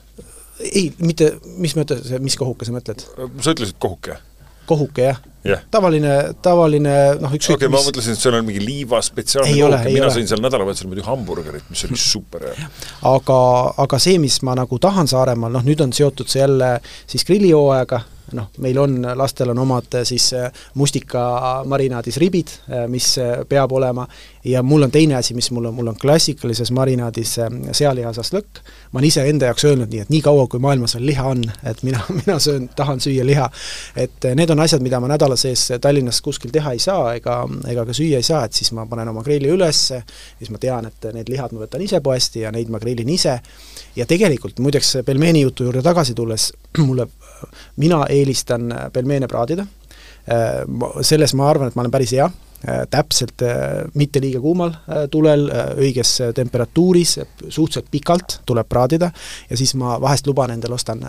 ei, mitte, mis mõte, mis kohuke sa mõtled? sa ütlesid kohuke kohuke jah. Yeah.. tavaline, tavaline noh, ükskõik okay,, ma mõtlesin, et seal on mingi liiva spetsiaalne kohuke, mina sõin seal nädalavahetusel muidu hamburgerit, mis oli super hea. aga, aga see, mis ma nagu tahan Saaremaal, noh nüüd on seotud see jälle siis grillihooajaga, noh, meil on, lastel on omad eh, siis eh, mustikamarinaadis ribid, eh, mis peab olema, ja mul on teine asi, mis mul on, mul on klassikalises marinaadis sealihasast lõkk, ma olen iseenda jaoks öelnud nii, et nii kaua, kui maailmas veel liha on, et mina, mina söön, tahan süüa liha. et need on asjad, mida ma nädala sees Tallinnas kuskil teha ei saa ega, ega ka süüa ei saa, et siis ma panen oma grilli üles, siis ma tean, et need lihad ma võtan ise poest ja neid ma grillin ise, ja tegelikult muideks pelmeeni jutu juurde tagasi tulles, mulle mina eelistan äh, pelmeene praadida, äh, selles ma arvan, et ma olen päris hea, äh, täpselt mitte liiga kuumal tulel, õiges temperatuuris, suhteliselt pikalt tuleb praadida ja siis ma vahest luban endale, ostan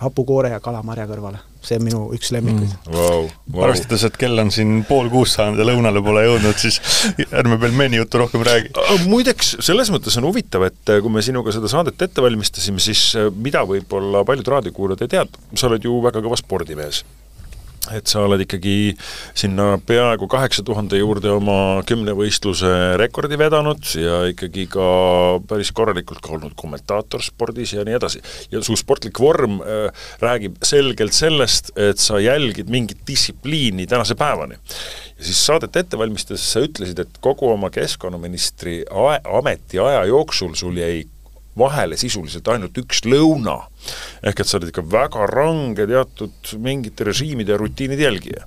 hapukoore ja kalamarja kõrvale. see on minu üks lemmikuid mm.. Wow, wow. arvestades, et kell on siin pool kuus saanud ja lõunale pole jõudnud, siis ärme pelmeeni juttu rohkem räägi. muideks, selles mõttes on huvitav, et kui me sinuga seda saadet ette valmistasime, siis mida võib-olla paljud raadiokuulajad ei teadnud, sa oled ju väga kõva spordimees et sa oled ikkagi sinna peaaegu kaheksa tuhande juurde oma kümnevõistluse rekordi vedanud ja ikkagi ka päris korralikult ka olnud kommentaator spordis ja nii edasi. ja su sportlik vorm äh, räägib selgelt sellest, et sa jälgid mingit distsipliini tänase päevani. ja siis saadet ette valmistades sa ütlesid, et kogu oma keskkonnaministri ametiaja jooksul sul jäi vahele sisuliselt ainult üks lõuna. ehk et sa oled ikka väga range teatud mingite režiimide ja rutiinide jälgija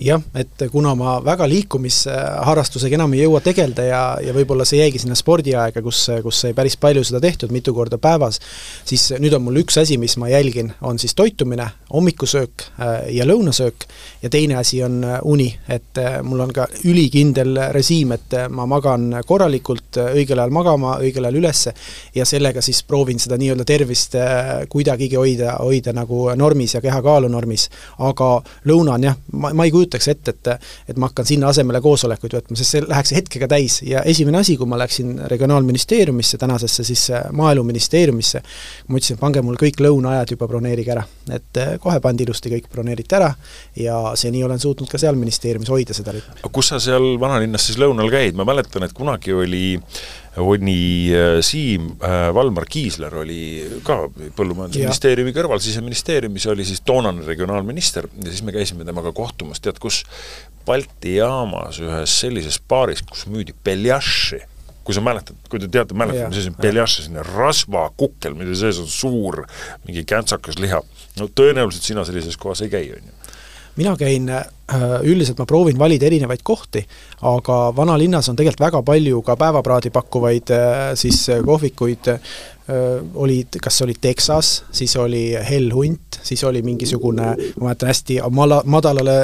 jah, et kuna ma väga liikumisharrastusega enam ei jõua tegeleda ja, ja võib-olla see jäigi sinna spordiaega, kus, kus sai päris palju seda tehtud, mitu korda päevas, siis nüüd on mul üks asi, mis ma jälgin, on siis toitumine, hommikusöök äh, ja lõunasöök ja teine asi on äh, uni, et äh, mul on ka ülikindel režiim, et ma magan korralikult, õigel ajal magama, õigel ajal ülesse ja sellega siis proovin seda nii-öelda tervist kuidagigi hoida, hoida nagu normis ja kehakaalu normis. aga lõuna on jah, ma, ma ei kujuta kujutaks ette, et et ma hakkan sinna asemele koosolekuid võtma, sest see läheks hetkega täis ja esimene asi, kui ma läksin Regionaalministeeriumisse, tänasesse siis äh, Maaeluministeeriumisse, ma ütlesin, et pange mul kõik lõunaajad juba broneerige ära. et äh, kohe pandi ilusti kõik broneeriti ära ja seni olen suutnud ka seal ministeeriumis hoida seda ritmi. kus sa seal vanalinnas siis lõunal käid, ma mäletan, et kunagi oli oli äh, Siim äh, Valmar Kiisler oli ka Põllumajandusministeeriumi kõrval siseministeeriumis, oli siis toonane regionaalminister ja siis me käisime temaga kohtumas, tead kus, Balti jaamas ühes sellises baaris, kus müüdi beljaši kui sa mäletad, kui te teate, mäletate, mis asi on beljaš, selline rasvakukkel, mille sees on suur mingi käntsakas liha. no tõenäoliselt sina sellises kohas ei käi, on ju? Mina käin äh, üldiselt ma proovin valida erinevaid kohti, aga vanalinnas on tegelikult väga palju ka päevapraadi pakkuvaid äh, siis äh, kohvikuid, olid, kas olid Texas, siis oli Hell Hunt, siis oli mingisugune, ma mäletan hästi, mala-, madalale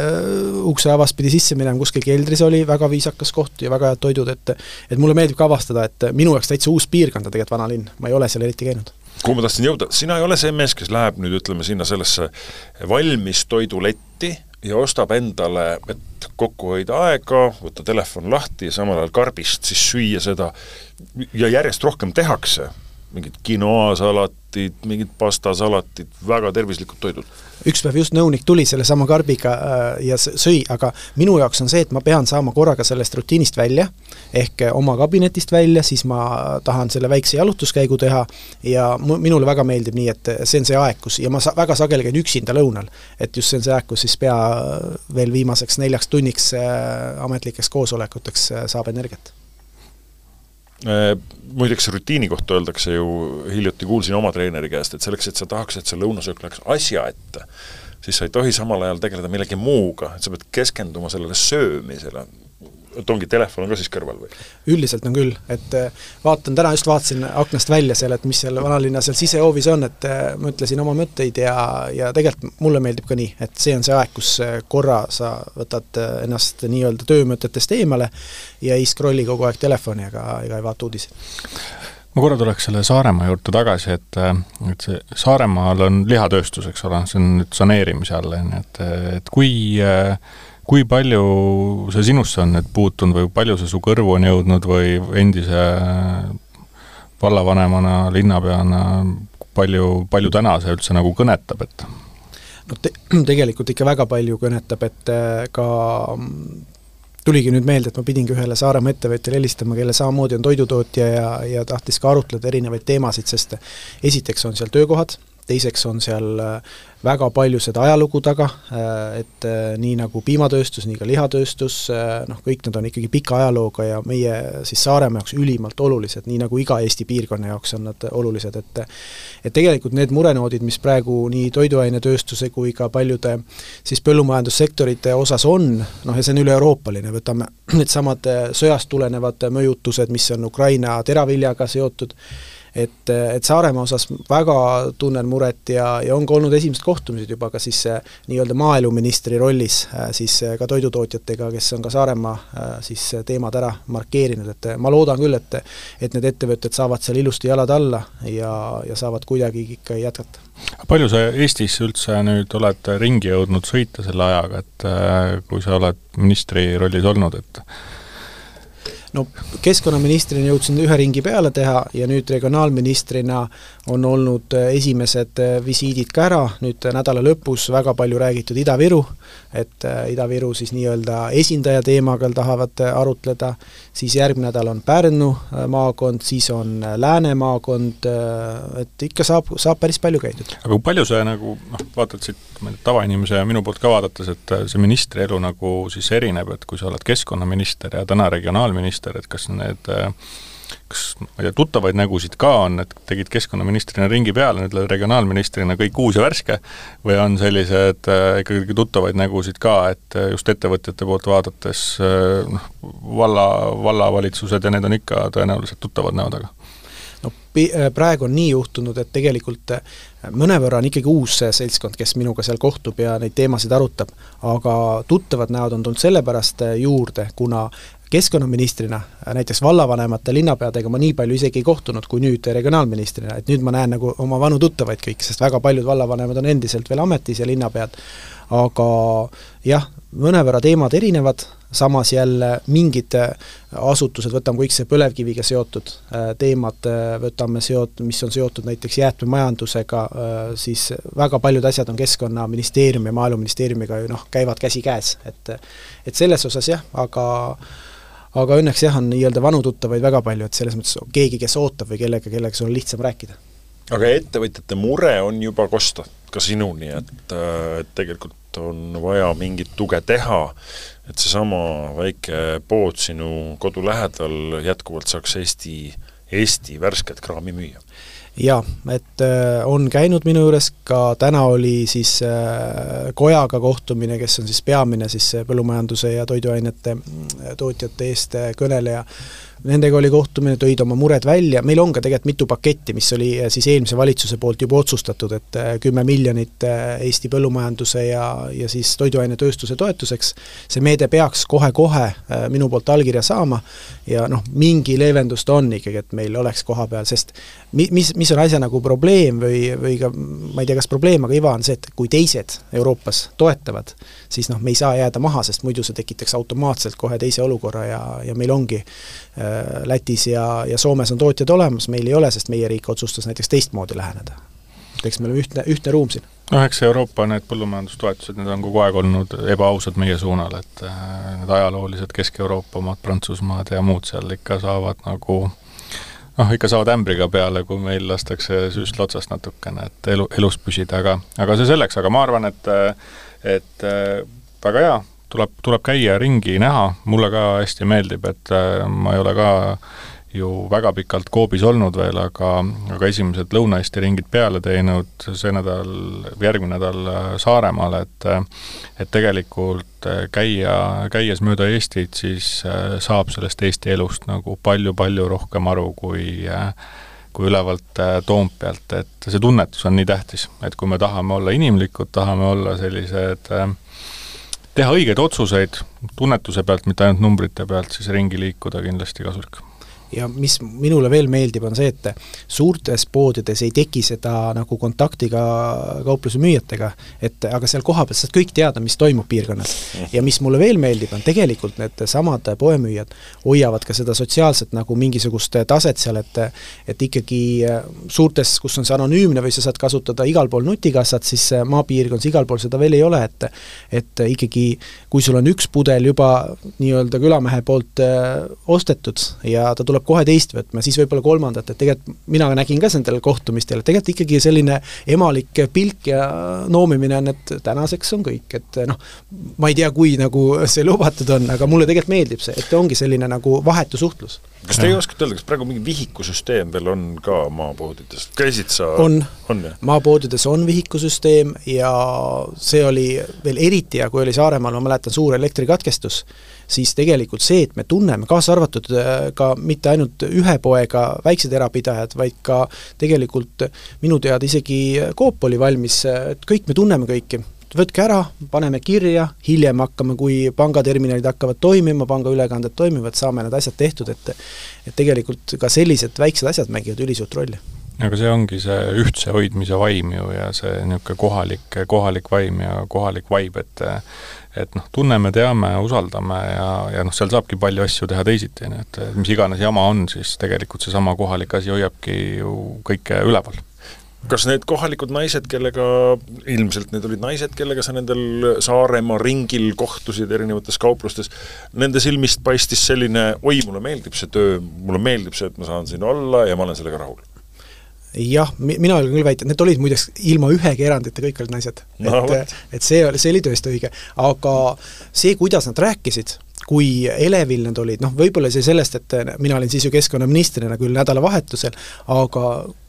ukse avast pidi sisse minema, kuskil keldris oli väga viisakas koht ja väga head toidud, et et mulle meeldib ka avastada, et minu jaoks täitsa uus piirkond on tegelikult vanalinn, ma ei ole seal eriti käinud kuhu ma tahtsin jõuda, sina ei ole see mees, kes läheb nüüd ütleme sinna sellesse valmis toiduletti ja ostab endale, et kokku hoida aega, võtta telefon lahti ja samal ajal karbist siis süüa seda. Ja järjest rohkem tehakse, mingid quinoa-salatid, mingid pastasalatid, väga tervislikud toidud üks päev just nõunik tuli sellesama karbiga äh, ja sõi, aga minu jaoks on see, et ma pean saama korraga sellest rutiinist välja, ehk äh, oma kabinetist välja, siis ma tahan selle väikse jalutuskäigu teha ja minule väga meeldib nii, et see on see aeg, kus, ja ma sa-, väga sageli käin üksinda lõunal. et just see on see aeg, kus siis pea veel viimaseks neljaks tunniks äh, ametlikeks koosolekuteks saab energiat muideks rutiini kohta öeldakse ju, hiljuti kuulsin oma treeneri käest, et selleks, et sa tahaks, et see lõunasöök läheks asja ette, siis sa ei tohi samal ajal tegeleda millegi muuga, et sa pead keskenduma sellele söömisele, et ongi, telefon on ka siis kõrval või? üldiselt on küll, et äh, vaatan, täna just vaatasin aknast välja seal, et mis seal vanalinna seal sisehoovis on, et äh, mõtlesin oma mõtteid ja, ja tegelikult mulle meeldib ka nii, et see on see aeg, kus äh, korra sa võtad ennast nii-öelda töömõtetest eemale ja ei scrolli kogu aeg telefoni ega, ega ei vaata uudiseid ma korra tuleks selle Saaremaa juurde tagasi, et, et see Saaremaal on lihatööstus, eks ole, see on nüüd saneerimise all, on ju, et, et kui äh, kui palju see sinusse on nüüd puutunud või palju see su kõrvu on jõudnud või endise vallavanemana, linnapeana, palju, palju täna see üldse nagu kõnetab, et? no te-, tegelikult ikka väga palju kõnetab, et äh, ka tuligi nüüd meelde, et ma pidingi ühele Saaremaa ettevõtjale helistama, kellel samamoodi on toidutootja ja, ja tahtis ka arutleda erinevaid teemasid, sest esiteks on seal töökohad, teiseks on seal äh, väga palju seda ajalugu taga, äh, et äh, nii nagu piimatööstus, nii ka lihatööstus, noh, kõik need on ikkagi pika ajalooga ja meie siis Saaremaa jaoks ülimalt olulised, nii nagu iga Eesti piirkonna jaoks on nad olulised, et et tegelikult need murenoodid, mis praegu nii toiduainetööstuse kui ka paljude siis põllumajandussektorite osas on, noh ja see on üle-euroopaline, võtame needsamad sõjast tulenevad mõjutused, mis on Ukraina teraviljaga seotud, et, et Saaremaa osas väga tunnen muret ja, ja on ka olnud esimesed kohtumised juba ka siis nii-öelda maaeluministri rollis äh, siis äh, ka toidutootjatega, kes on ka Saaremaa äh, siis teemad ära markeerinud, et ma loodan küll, et et need ettevõtted saavad seal ilusti jalad alla ja, ja saavad kuidagi ikka jätkata. palju sa Eestis üldse nüüd oled ringi jõudnud sõita selle ajaga, et kui sa oled ministri rollis olnud, et no keskkonnaministrina jõudsin ühe ringi peale teha ja nüüd regionaalministrina on olnud äh, esimesed äh, visiidid ka ära, nüüd nädala lõpus väga palju räägitud Ida-Viru, et äh, Ida-Viru siis nii-öelda esindaja teemaga tahavad arutleda, siis järgmine nädal on Pärnu maakond, siis on Lääne maakond, et ikka saab, saab päris palju käidud. aga kui palju see nagu noh, vaatad siit, tavainimese ja minu poolt ka vaadates, et see ministri elu nagu siis erineb, et kui sa oled keskkonnaminister ja täna regionaalminister, et kas need kas ma ei tea, tuttavaid nägusid ka on, et tegid keskkonnaministrina ringi peale, nüüd oled regionaalministrina kõik uus ja värske, või on sellised äh, ikkagi tuttavaid nägusid ka, et äh, just ettevõtjate poolt vaadates äh, noh, valla, vallavalitsused ja need on ikka tõenäoliselt tuttavad näod, aga? No praegu on nii juhtunud, et tegelikult mõnevõrra on ikkagi uus seltskond, kes minuga seal kohtub ja neid teemasid arutab, aga tuttavad näod on tulnud sellepärast juurde, kuna keskkonnaministrina näiteks vallavanemate, linnapeadega ma nii palju isegi ei kohtunud, kui nüüd regionaalministrina, et nüüd ma näen nagu oma vanu tuttavaid kõik, sest väga paljud vallavanemad on endiselt veel ametis ja linnapead, aga jah, mõnevõrra teemad erinevad, samas jälle mingid asutused, võtame kõik see põlevkiviga seotud äh, teemad, äh, võtame seot-, mis on seotud näiteks jäätmemajandusega, äh, siis väga paljud asjad on Keskkonnaministeeriumi ja Maaeluministeeriumiga ju noh, käivad käsikäes, et et selles osas jah, aga aga õnneks jah, on nii-öelda vanu tuttavaid väga palju, et selles mõttes keegi, kes ootab või kellega, kellega sul on lihtsam rääkida. aga ettevõtjate mure on juba kosta ka sinuni, et, et tegelikult on vaja mingit tuge teha, et seesama väike pood sinu kodu lähedal jätkuvalt saaks Eesti, Eesti värsket kraami müüa jaa, et äh, on käinud minu juures, ka täna oli siis äh, Kojaga kohtumine, kes on siis peamine siis põllumajanduse ja toiduainete tootjate eest äh, kõneleja, nendega oli kohtumine, tõid oma mured välja, meil on ka tegelikult mitu paketti, mis oli siis eelmise valitsuse poolt juba otsustatud, et kümme miljonit Eesti põllumajanduse ja, ja siis toiduainetööstuse toetuseks, see meede peaks kohe-kohe minu poolt allkirja saama ja noh, mingi leevendus ta on ikkagi, et meil oleks koha peal, sest mi-, mis, mis on asja nagu probleem või, või ka ma ei tea, kas probleem, aga iva on see, et kui teised Euroopas toetavad, siis noh, me ei saa jääda maha, sest muidu see tekitaks automaatselt kohe teise olukorra ja, ja meil ongi Äh, Lätis ja, ja Soomes on tootjad olemas, meil ei ole, sest meie riik otsustas näiteks teistmoodi läheneda. et eks me oleme ühtne, ühtne ruum siin. noh, eks Euroopa need põllumajandustoetused, need on kogu aeg olnud ebaausad meie suunal, et äh, need ajaloolised Kesk-Euroopa omad, Prantsusmaad ja muud seal ikka saavad nagu noh, ikka saavad ämbriga peale, kui meil lastakse süstla otsast natukene, et elu, elus püsida, aga, aga see selleks, aga ma arvan, et et äh, väga hea, tuleb, tuleb käia ringi, näha, mulle ka hästi meeldib, et äh, ma ei ole ka ju väga pikalt Coopis olnud veel, aga, aga esimesed Lõuna-Eesti ringid peale teinud, see nädal, järgmine nädal äh, Saaremaal, et äh, et tegelikult käia, käies mööda Eestit, siis saab sellest Eesti elust nagu palju-palju rohkem aru, kui kui ülevalt Toompealt, et see tunnetus on nii tähtis, et kui me tahame olla inimlikud, tahame olla sellised äh, teha õigeid otsuseid tunnetuse pealt, mitte ainult numbrite pealt, siis ringi liikuda kindlasti kasulik ja mis minule veel meeldib, on see, et suurtes poodides ei teki seda nagu kontakti ka kaupluse müüjatega, et aga seal kohapeal saad kõik teada, mis toimub piirkonnas. ja mis mulle veel meeldib, on tegelikult needsamad poemüüjad hoiavad ka seda sotsiaalset nagu mingisugust taset seal, et et ikkagi suurtes, kus on see anonüümne või sa saad kasutada igal pool nutikassat, siis maapiirkonnas igal pool seda veel ei ole, et et ikkagi kui sul on üks pudel juba nii-öelda külamehe poolt ostetud ja ta tuleb tuleb kohe teist võtma, siis võib-olla kolmandat, et tegelikult mina nägin ka nendel kohtumistel, tegelikult ikkagi selline emalik pilk ja noomimine on, et tänaseks on kõik, et noh, ma ei tea, kui nagu see lubatud on, aga mulle tegelikult meeldib see, et ongi selline nagu vahetu suhtlus kas teie oskate öelda, kas praegu mingi vihikusüsteem veel on ka maapoodides, käisid sa? On, on, maapoodides on vihikusüsteem ja see oli veel eriti hea, kui oli Saaremaal, ma mäletan, suur elektrikatkestus, siis tegelikult see, et me tunneme, kaasa arvatud äh, ka mitte ainult ühe poega väiksed erapidajad, vaid ka tegelikult minu teada isegi Coop oli valmis, et kõik me tunneme kõiki, võtke ära, paneme kirja, hiljem hakkame, kui pangaterminalid hakkavad toimima, pangaülekanded toimivad, saame need asjad tehtud, et et tegelikult ka sellised väiksed asjad mängivad ülisuurt rolli. Aga see ongi see ühtse hoidmise vaim ju ja see niisugune kohalik, kohalik vaim ja kohalik vibe, et et noh, tunneme, teame, usaldame ja, ja noh, seal saabki palju asju teha teisiti, nii et mis iganes jama on, siis tegelikult seesama kohalik asi hoiabki ju kõike üleval kas need kohalikud naised, kellega, ilmselt need olid naised, kellega sa nendel Saaremaa ringil kohtusid erinevates kauplustes, nende silmist paistis selline oi, mulle meeldib see töö, mulle meeldib see, et ma saan siin olla ja ma olen sellega rahul? jah, mina julgen küll väita, et need olid muideks ilma ühegi erandita, kõik olid naised no,. et, et see oli, see oli tõesti õige, aga see, kuidas nad rääkisid, kui elevil nad olid, noh võib-olla see sellest, et mina olin siis ju keskkonnaministrina küll nädalavahetusel, aga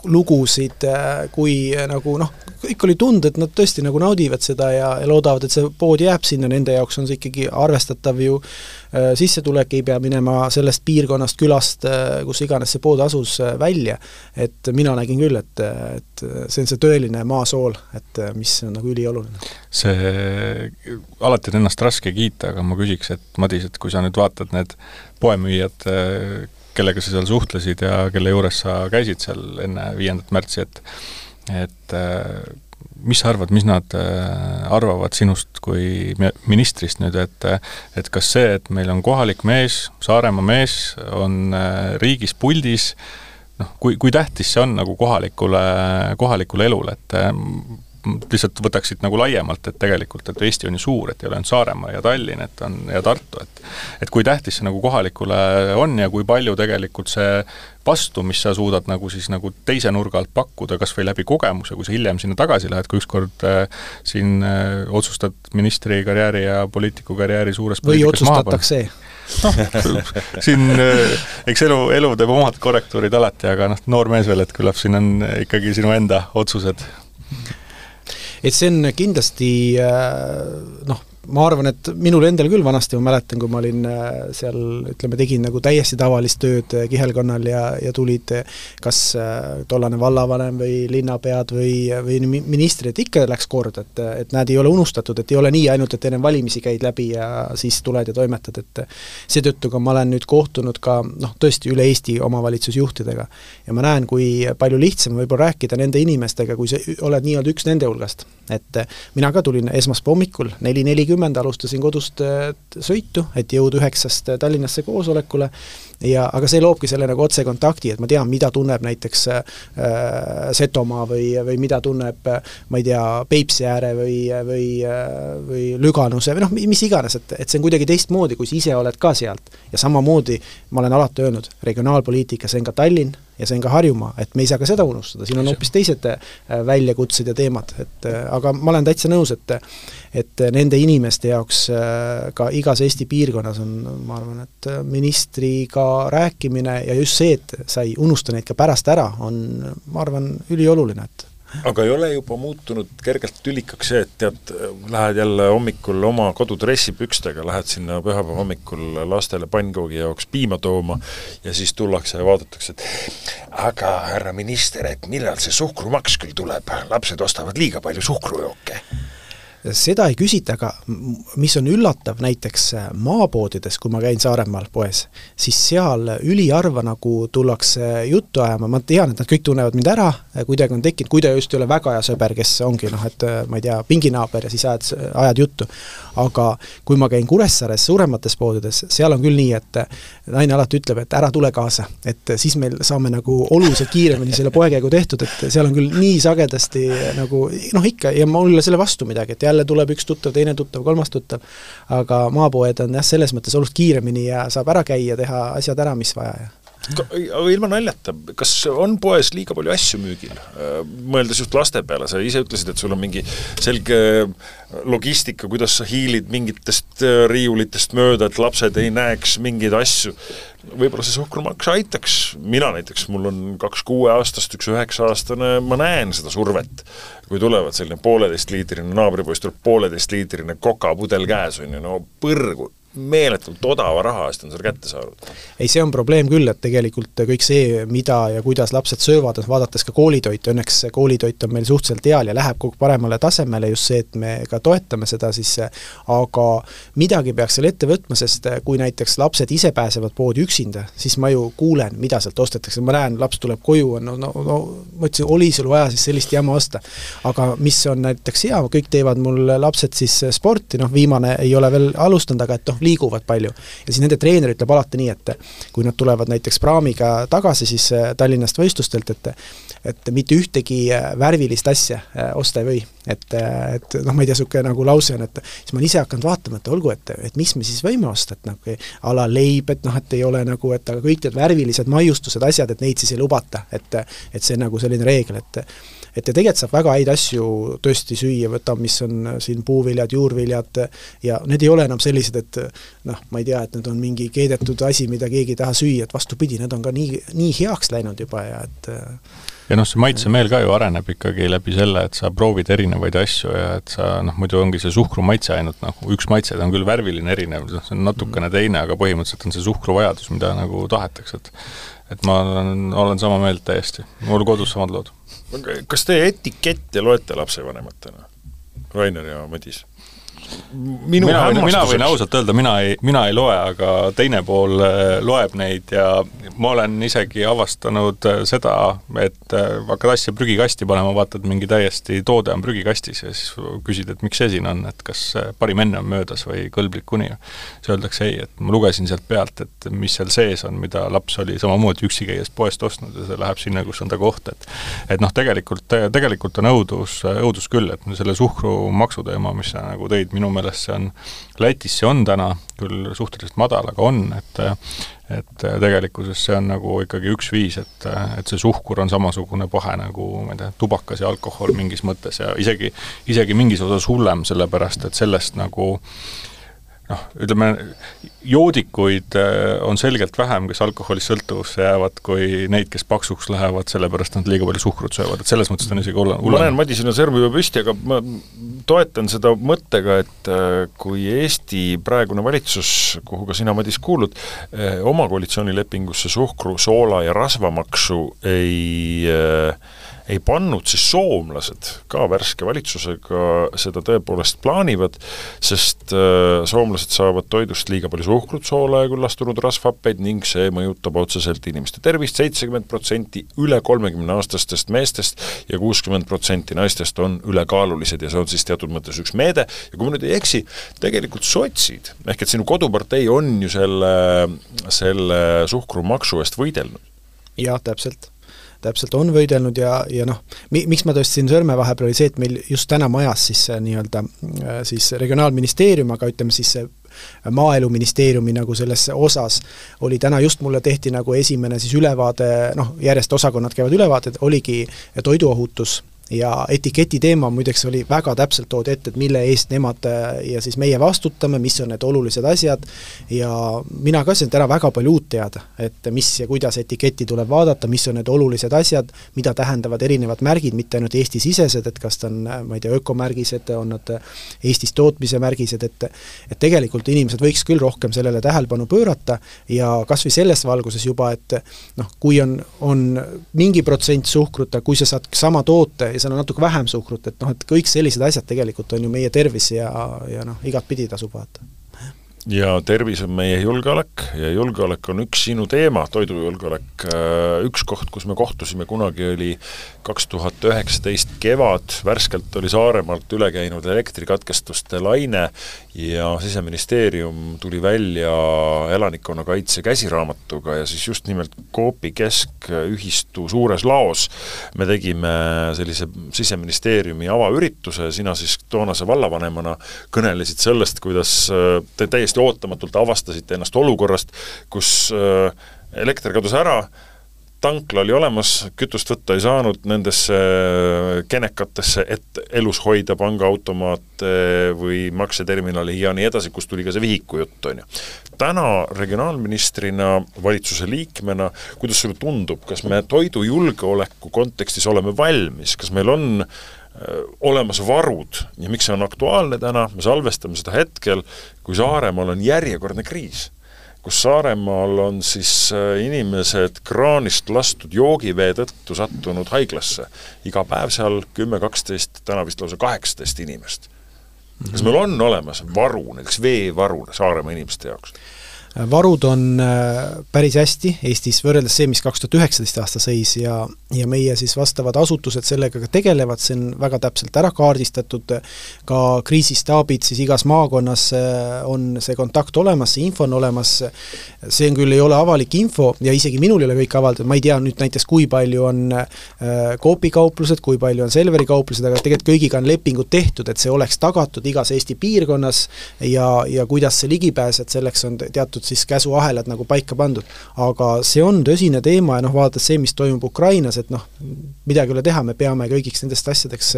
lugusid, kui nagu noh, kõik oli tunda, et nad tõesti nagu naudivad seda ja, ja loodavad, et see pood jääb sinna, nende jaoks on see ikkagi arvestatav ju äh, sissetulek, ei pea minema sellest piirkonnast, külast, äh, kus iganes see pood asus, äh, välja. et mina nägin küll, et, et see on see tõeline maasool, et mis on nagu ülioluline. see, alati on ennast raske kiita, aga ma küsiks, et Madis, et kui sa nüüd vaatad need poemüüjad, kellega sa seal suhtlesid ja kelle juures sa käisid seal enne viiendat märtsi, et et äh, mis sa arvad, mis nad äh, arvavad sinust kui ministrist nüüd, et et kas see, et meil on kohalik mees, Saaremaa mees, on äh, riigis puldis, noh, kui, kui tähtis see on nagu kohalikule, kohalikule elule, et lihtsalt võtaksid nagu laiemalt, et tegelikult, et Eesti on ju suur, et ei ole ainult Saaremaa ja Tallinn, et on, ja Tartu, et et kui tähtis see nagu kohalikule on ja kui palju tegelikult see vastu, mis sa suudad nagu siis nagu teise nurga alt pakkuda, kas või läbi kogemuse, kui sa hiljem sinna tagasi lähed, kui ükskord äh, siin äh, otsustad ministrikarjääri ja poliitikukarjääri suures või otsustatakse. noh, siin äh, eks elu, elu teeb omad korrektuurid alati, aga noh, noor mees veel, et küllap siin on ikkagi sinu enda otsused et see on kindlasti noh, ma arvan, et minul endal küll vanasti, ma mäletan, kui ma olin äh, seal ütleme, tegin nagu täiesti tavalist tööd äh, kihelkonnal ja, ja tulid äh, kas tollane vallavanem või linnapead või, või ministrid, ikka läks kord, et, et näed, ei ole unustatud, et ei ole nii ainult, et enne valimisi käid läbi ja siis tuled ja toimetad, et seetõttu ka ma olen nüüd kohtunud ka noh, tõesti üle Eesti omavalitsusjuhtidega. ja ma näen, kui palju lihtsam võib-olla rääkida nende inimestega, kui sa oled nii-öelda üks nende hulgast. et mina ka tulin esmaspäeva hommikul neli nelikümmend kakskümmend alustasin kodust sõitu, et jõuda üheksast Tallinnasse koosolekule ja aga see loobki selle nagu otsekontakti, et ma tean, mida tunneb näiteks äh, Setomaa või, või mida tunneb ma ei tea, Peipsi ääre või, või või Lüganuse või noh, mis iganes, et, et see on kuidagi teistmoodi, kui sa ise oled ka sealt. ja samamoodi ma olen alati öelnud, regionaalpoliitika, see on ka Tallinn ja see on ka Harjumaa, et me ei saa ka seda unustada, siin on hoopis teised äh, väljakutsed ja teemad, et äh, aga ma olen täitsa nõus, et et nende inimeste jaoks äh, ka igas Eesti piirkonnas on, ma arvan, et ministriga rääkimine ja just see, et sa ei unusta neid ka pärast ära, on, ma arvan, ülioluline, et aga ei ole juba muutunud kergelt tülikaks see, et tead, lähed jälle hommikul oma kodudressipükstega, lähed sinna pühapäeva hommikul lastele pannkoogi jaoks piima tooma ja siis tullakse ja vaadatakse, et aga härra minister, et millal see suhkrumaks küll tuleb, lapsed ostavad liiga palju suhkrujooke seda ei küsita, aga mis on üllatav, näiteks äh, maapoodides, kui ma käin Saaremaal poes, siis seal üliharva nagu tullakse juttu ajama, ma tean, et nad kõik tunnevad mind ära, äh, kuidagi on tekkinud, kui ta just ei ole väga hea sõber, kes ongi noh, et äh, ma ei tea, pinginaaber ja siis ajad, ajad juttu. aga kui ma käin Kuressaares suuremates poodides, seal on küll nii, et naine alati ütleb, et ära tule kaasa, et siis meil saame nagu oluliselt kiiremini selle poekäigu tehtud, et seal on küll nii sagedasti nagu noh, ikka, ja mul ei ole selle vastu midagi, et jälle tuleb üks tuttav, teine tuttav, kolmas tuttav, aga maapoed on jah, selles mõttes oluliselt kiiremini ja saab ära käia, teha asjad ära, mis vaja ja aga ilma naljata, kas on poes liiga palju asju müügil? mõeldes just laste peale, sa ise ütlesid, et sul on mingi selge logistika, kuidas sa hiilid mingitest riiulitest mööda, et lapsed ei näeks mingeid asju võib-olla see suhkrumaks aitaks, mina näiteks, mul on kaks kuueaastast, üks üheksa-aastane, ma näen seda survet. kui tulevad selline pooleteistliitrine, naabripoiss tuleb pooleteistliitrine kokapudel käes, on ju, no põrgu, meeletult odava raha eest on selle kätte saanud. ei, see on probleem küll, et tegelikult kõik see, mida ja kuidas lapsed söövad, vaadates ka koolitoitu, õnneks koolitoit on meil suhteliselt heal ja läheb kogu paremale tasemele, just see, et me ka toetame seda, siis aga midagi peaks seal ette võtma, sest kui näiteks lapsed ise pääsevad poodi üksinda, siis ma ju kuulen, mida sealt ostetakse, ma näen, laps tuleb koju, no, no, no ma ütlesin, oli sul vaja siis sellist jama osta. aga mis on näiteks hea, kõik teevad mul lapsed siis sporti, noh viimane ei ole veel alustanud, aga et noh, liiguvad palju. ja siis nende treener ütleb alati nii, et kui nad tulevad näiteks praamiga tagasi siis äh, Tallinnast võistlustelt, et et mitte ühtegi äh, värvilist asja äh, osta ei või. et, et noh, ma ei tea, niisugune nagu lause on, et siis ma olen ise hakanud vaatama, et olgu, et, et mis me siis võime osta, et nagu a la leib, et noh, et ei ole nagu, et aga kõik need värvilised maiustused, asjad, et neid siis ei lubata, et et see on nagu selline reegel, et et ja tegelikult saab väga häid asju tõesti süüa, võtame, mis on äh, siin puuviljad, juurviljad ja need ei ole enam sellised, et noh, ma ei tea, et need on mingi keedetud asi, mida keegi ei taha süüa, et vastupidi, need on ka nii, nii heaks läinud juba ja et äh, ja noh, see maitsemeel ka ju areneb ikkagi läbi selle, et sa proovid erinevaid asju ja et sa noh, muidu ongi see suhkru maitse ainult noh, üks maitse, ta on küll värviline erinev, noh, see on natukene teine, aga põhimõtteliselt on see suhkruvajadus, mida nagu tahetakse, et et ma olen, olen sama meelt täiesti, mul kodus samad lood kas te etikette loete lapsevanematena, Rainer ja Madis? Minu mina võin, mina võin ausalt öelda, mina ei, mina ei loe, aga teine pool äh, loeb neid ja ma olen isegi avastanud äh, seda, et äh, hakkad asja prügikasti panema, vaatad, mingi täiesti toode on prügikastis ja siis küsid, et miks see siin on, et kas parim enne on möödas või kõlblik kuni. siis öeldakse ei, et ma lugesin sealt pealt, et mis seal sees on, mida laps oli samamoodi üksi käies poest ostnud ja see läheb sinna, kus on ta koht, et et noh, tegelikult, tegelikult on õudus, õudus küll, et selle suhkrumaksu teema, mis sa nagu tõid, minu meelest see on, Lätis see on täna küll suhteliselt madal, aga on, et et tegelikkuses see on nagu ikkagi üks viis, et, et see suhkur on samasugune pahe nagu ma ei tea, tubakas ja alkohol mingis mõttes ja isegi, isegi mingis osas hullem, sellepärast et sellest nagu äh, noh, ütleme, joodikuid äh, on selgelt vähem, kes alkoholist sõltuvusse jäävad, kui neid, kes paksuks lähevad, sellepärast nad liiga palju suhkrut söövad, et selles mõttes on isegi hullem. ma näen, Madisel on sõrm juba püsti, aga ma toetan seda mõttega, et äh, kui Eesti praegune valitsus, kuhu ka sina, Madis, kuulud, äh, oma koalitsioonilepingusse suhkru, soola ja rasvamaksu ei äh, ei pannud, siis soomlased ka värske valitsusega seda tõepoolest plaanivad, sest äh, soomlased saavad toidust liiga palju suhkrut, soola ja küllastunud rasvhappeid ning see mõjutab otseselt inimeste tervist, seitsekümmend protsenti üle kolmekümneaastastest meestest ja kuuskümmend protsenti naistest on ülekaalulised ja see on siis teatud mõttes üks meede. Ja kui ma nüüd ei eksi, tegelikult sotsid, ehk et sinu kodupartei on ju selle, selle suhkrumaksu eest võidelnud. jah, täpselt täpselt on võidelnud ja, ja noh, mi-, miks ma tõstsin sõrme vahepeal, oli see, et meil just täna majas siis nii-öelda äh, siis Regionaalministeerium, aga ütleme siis see maaeluministeeriumi nagu selles osas oli täna just mulle tehti nagu esimene siis ülevaade, noh, järjest osakonnad käivad ülevaated, oligi toiduohutus ja etiketi teema muideks oli väga täpselt toodi ette, et mille eest nemad äh, ja siis meie vastutame, mis on need olulised asjad. Ja mina ka sain täna väga palju uut teada, et mis ja kuidas etiketti tuleb vaadata, mis on need olulised asjad, mida tähendavad erinevad märgid, mitte ainult Eesti-sisesed, et kas ta on, ma ei tea, ökomärgised, on nad Eestis tootmise märgised, et et tegelikult inimesed võiks küll rohkem sellele tähelepanu pöörata ja kas või selles valguses juba, et noh, kui on, on mingi protsent suhkrut, aga kui sa saad sama toote ja seal on natuke vähem suhkrut, et noh, et kõik sellised asjad tegelikult on ju meie tervis ja, ja noh, igatpidi tasub vaadata ja tervis on meie julgeolek ja julgeolek on üks sinu teema, toidujulgeolek. Äh, üks koht, kus me kohtusime kunagi, oli kaks tuhat üheksateist kevad, värskelt oli Saaremaalt üle käinud elektrikatkestuste laine ja Siseministeerium tuli välja elanikkonnakaitse käsiraamatuga ja siis just nimelt Coopi keskühistu suures laos me tegime sellise Siseministeeriumi avaürituse, sina siis toonase vallavanemana kõnelesid sellest, kuidas äh, te täiesti täiesti ootamatult avastasite ennast olukorrast, kus äh, elekter kadus ära, tankla oli olemas, kütust võtta ei saanud nendesse äh, kenekatesse, et elus hoida pangaautomaate või makseterminali ja nii edasi, kust tuli ka see vihiku jutt, on ju. täna regionaalministrina, valitsuse liikmena, kuidas sulle tundub, kas me toidujulgeoleku kontekstis oleme valmis, kas meil on olemas varud ja miks see on aktuaalne täna, me salvestame seda hetkel, kui Saaremaal on järjekordne kriis kus Saaremaal on siis inimesed kraanist lastud joogivee tõttu sattunud haiglasse. iga päev seal kümme, kaksteist, täna vist lausa kaheksateist inimest. kas meil on olemas varu, näiteks veevaru Saaremaa inimeste jaoks? Varud on äh, päris hästi Eestis võrreldes see, mis kaks tuhat üheksateist aasta seis ja, ja meie siis vastavad asutused sellega ka tegelevad, see on väga täpselt ära kaardistatud, ka kriisistaabid siis igas maakonnas äh, on see kontakt olemas, see info on olemas, see on küll, ei ole avalik info ja isegi minul ei ole kõik avaldatud, ma ei tea nüüd näiteks, kui palju on äh, Coopi kauplused, kui palju on Selveri kauplused, aga tegelikult kõigiga on lepingud tehtud, et see oleks tagatud igas Eesti piirkonnas ja, ja kuidas see ligipääs, et selleks on teatud siis käsuahelad nagu paika pandud. aga see on tõsine teema ja noh, vaadates see, mis toimub Ukrainas, et noh, midagi ei ole teha, me peame kõigiks nendest asjadeks